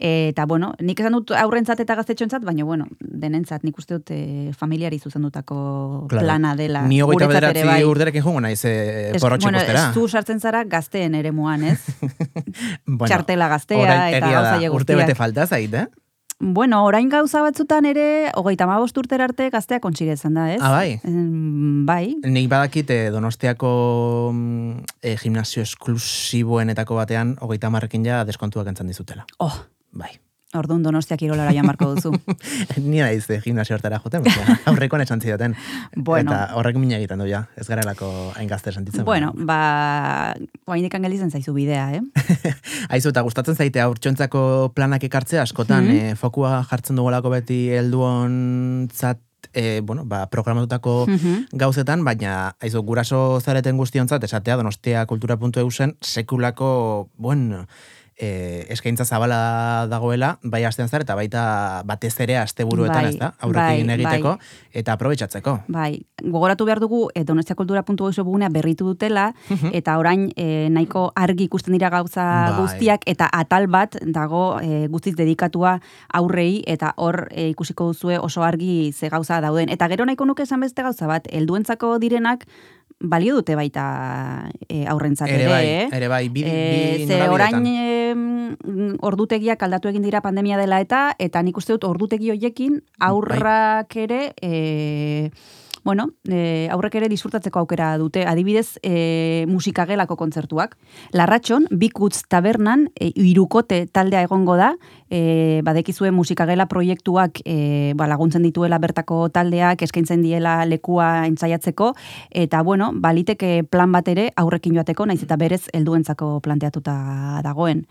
eta bueno, nik esan dut aurrentzat eta gaztetxoentzat, baina bueno, denentzat nik uste dut eh, familiari zuzendutako Claro. plana dela. Ni hogeita bederatzi bai. urderekin jungo naiz e, Ez- porrotxe bueno, ikustera. ez zu sartzen zara gazteen ere muan, ez? bueno, Txartela gaztea orain eta gauza Urte guztiak. bete falta zait, eh? Bueno, orain gauza batzutan ere, hogeita mabost urtera arte gaztea kontxiretzen da, ez? Ah, bai? Em, bai, Nik badakit eh, donostiako mm, eh, gimnasio esklusiboenetako batean, hogeita marrekin ja deskontuak entzan dizutela. oh, Bai. orduan donostiak irolara jamarko duzu. Ni naiz gimnasio hortara joten, aurrekoan esan zidaten. Bueno. Eta horrek mina egiten du ja, ez garelako hain gazte sentitzen. bueno, ba, oaindik gelditzen zaizu bidea, eh? Aizu, eta gustatzen zaite aurtxontzako planak ekartzea, askotan Mhm. eh, fokua jartzen dugulako beti helduontzat eh, bueno, ba, programatutako Mhm. gauzetan, baina aizu, guraso zareten guztiontzat, esatea donostia kultura.eu zen, sekulako, bueno, eh, eskaintza zabala dagoela, bai astean zar, eta baita batez ere asteburuetan, Bai, ez da, aurrekin bai, egiteko, bai. eta aprobetsatzeko. Bai, gogoratu behar dugu, e, donostiakultura.eu webgunea berritu dutela, eta orain e, nahiko argi ikusten dira gauza Bai. guztiak, eta atal bat dago e, guztiz dedikatua aurrei, eta hor e, ikusiko duzue oso argi ze gauza dauden. Eta gero nahiko nuke esan beste gauza bat, helduentzako direnak, balio dute baita e, aurrentzat ere, Ere bai, eh? ere bai, bi, Eh, bi ze norabideetan. orain em, ordutegiak aldatu egin dira pandemia dela eta eta nik uste dut ordutegi hoiekin aurrak ere e, bueno, e, aurrek ere disfrutatzeko aukera dute, adibidez, e, musikagelako kontzertuak. Larratxon, Bikutz tabernan, e, irukote taldea egongo da, e, badekizue musikagela proiektuak e, ba, laguntzen dituela bertako taldeak, eskaintzen diela lekua entzaiatzeko, eta bueno, baliteke plan bat ere aurrekin joateko, naiz eta berez helduentzako planteatuta dagoen.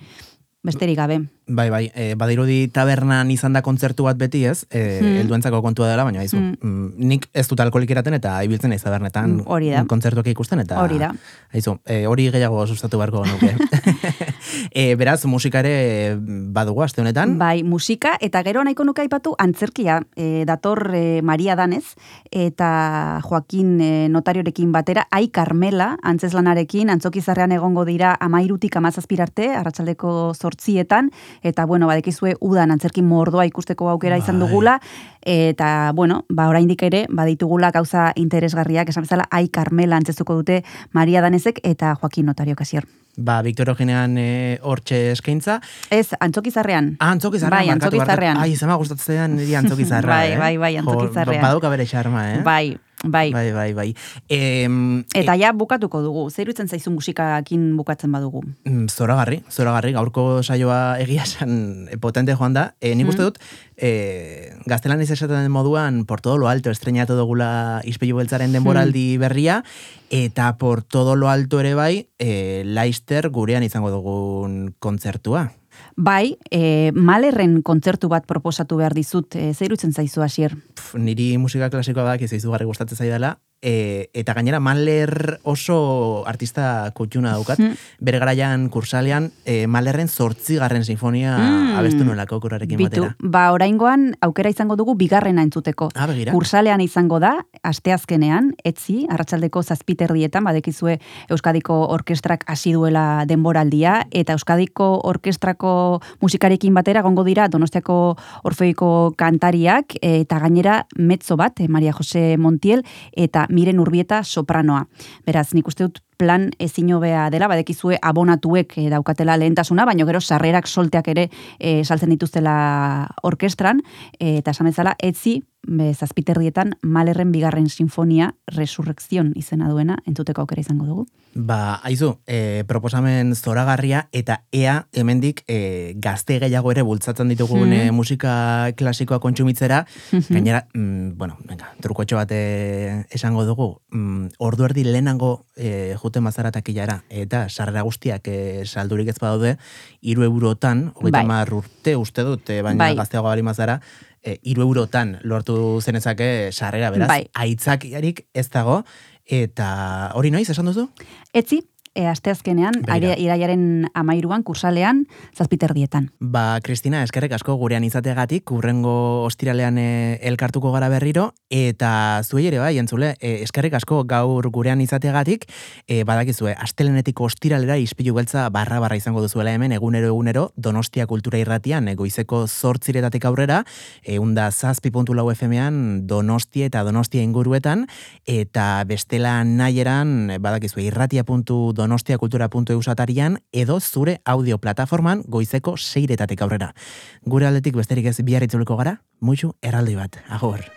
Besterik gabe. Bai, bai, e, badirudi tabernan izan da kontzertu bat beti ez, e, Hmm. helduentzako kontua dela, baina haizu, Hmm. mm, nik ez dut alkoholik eraten eta ibiltzen naiz tabernetan hori da. kontzertuak ikusten eta Hori da. Aizu, e, hori gehiago sustatu beharko nuke. e, beraz, musika ere badugu aste honetan. Bai, musika, eta gero nahiko nuke aipatu antzerkia, e, dator e, Maria Danez, eta Joaquin e, notariorekin batera, Ai Carmela, antzeslanarekin, antzokizarrean egongo dira amairutik amazazpirarte, arratsaldeko sortzietan, eta bueno, badekizue udan antzerkin mordoa ikusteko aukera izan Bai. dugula, eta bueno, ba oraindik ere baditugula gauza interesgarriak, esan bezala Ai Carmela antzezuko dute Maria Danezek eta Joaquin Notario Kasier. Ba, Victor Eugenean e, hortxe eskaintza. Ez, antzokizarrean. Ah, antzokizarrean. Bai, antzokizarrean. Ai, zema gustatzen niri antzokizarra, Bai, eh? bai, bai, Jo, antzokizarrean. ba- Baduka bere xarma, eh? Bai, bai. Bai, bai, bai. Em, Eta ja bukatuko dugu, zer irutzen zaizu musikakin bukatzen badugu. Mm, zoragarri, zoragarri, gaurko saioa egia esan e, potente joan da. E, nik uste Mhm. dut, e, gaztelan esaten den moduan, por todo lo alto, estrenatu dugula izpilu beltzaren denboraldi berria, eta por todo lo alto ere bai, e, Leister gurean izango dugun kontzertua. Bai, e, malerren kontzertu bat proposatu behar dizut, e, zer irutzen zaizu hasier. Niri musika klasikoa bak ez izugarri gustatzen zaidala, e, eta gainera Mahler oso artista kutxuna daukat, Hmm. bere garaian kursalean, e, Mahlerren zortzigarren sinfonia Mm. abestu nuelako kurarekin Bitu, batera. ba oraingoan aukera izango dugu bigarrena entzuteko. Ah. Kursalean izango da, asteazkenean, etzi, arratsaldeko zazpiterdietan, badekizue Euskadiko Orkestrak hasi duela denboraldia, eta Euskadiko Orkestrako musikarekin batera gongo dira Donostiako Orfeiko kantariak, eta gainera mezzo bat, eh, Maria Jose Montiel, eta Miren Urbieta sopranoa. Beraz, nik uste dut plan ezin hobea dela, badekizue abonatuek eh, daukatela lehentasuna, baina gero sarrerak solteak ere eh, saltzen dituztela orkestran, eh, eta esan bezala, etzi, be, zazpiterrietan Malerren bigarren sinfonia resurrekzion izena duena, entzuteko aukera izango dugu. Ba, aizu, e, proposamen zoragarria eta ea hemendik e, gazte gehiago ere bultzatzen ditugun e, musika klasikoa kontsumitzera. Mhm. Gainera, mm, bueno, venga, trukotxo bat e, esango dugu, mm, ordu erdi lehenango e, juten bazara takilara, eta sarrera guztiak e, saldurik ez badaude, iru eurotan, hogeita Bai. urte uste dut, e, baina Bai. gazteago bali mazara, e, iru eurotan lortu zenezake sarrera, beraz, Bai. aitzakiarik ez dago, eta hori noiz, esan duzu? Etzi, e, asteazkenean, Begira. aire- iraiaren amairuan, kursalean, zazpiterdietan. Ba, Kristina, eskerrek asko gurean izateagatik, urrengo ostiralean e, elkartuko gara berriro, eta zuei ere bai, entzule, e, eskerrek asko gaur gurean izateagatik, e, badakizue, astelenetik ostiralera ispilu beltza barra barra izango duzuela hemen, egunero egunero, Donostia Kultura Irratian, egoizeko zortziretatik aurrera, eunda zazpi puntu lau FM-an, Donostia eta Donostia inguruetan, eta bestela nahieran, badakizue, irratia.donostiakultura.eu donostiakultura.eu satarian edo zure audio plataforman goizeko seiretatik aurrera. Gure aldetik besterik ez biarritzuliko gara, muitxu erraldi bat, agor!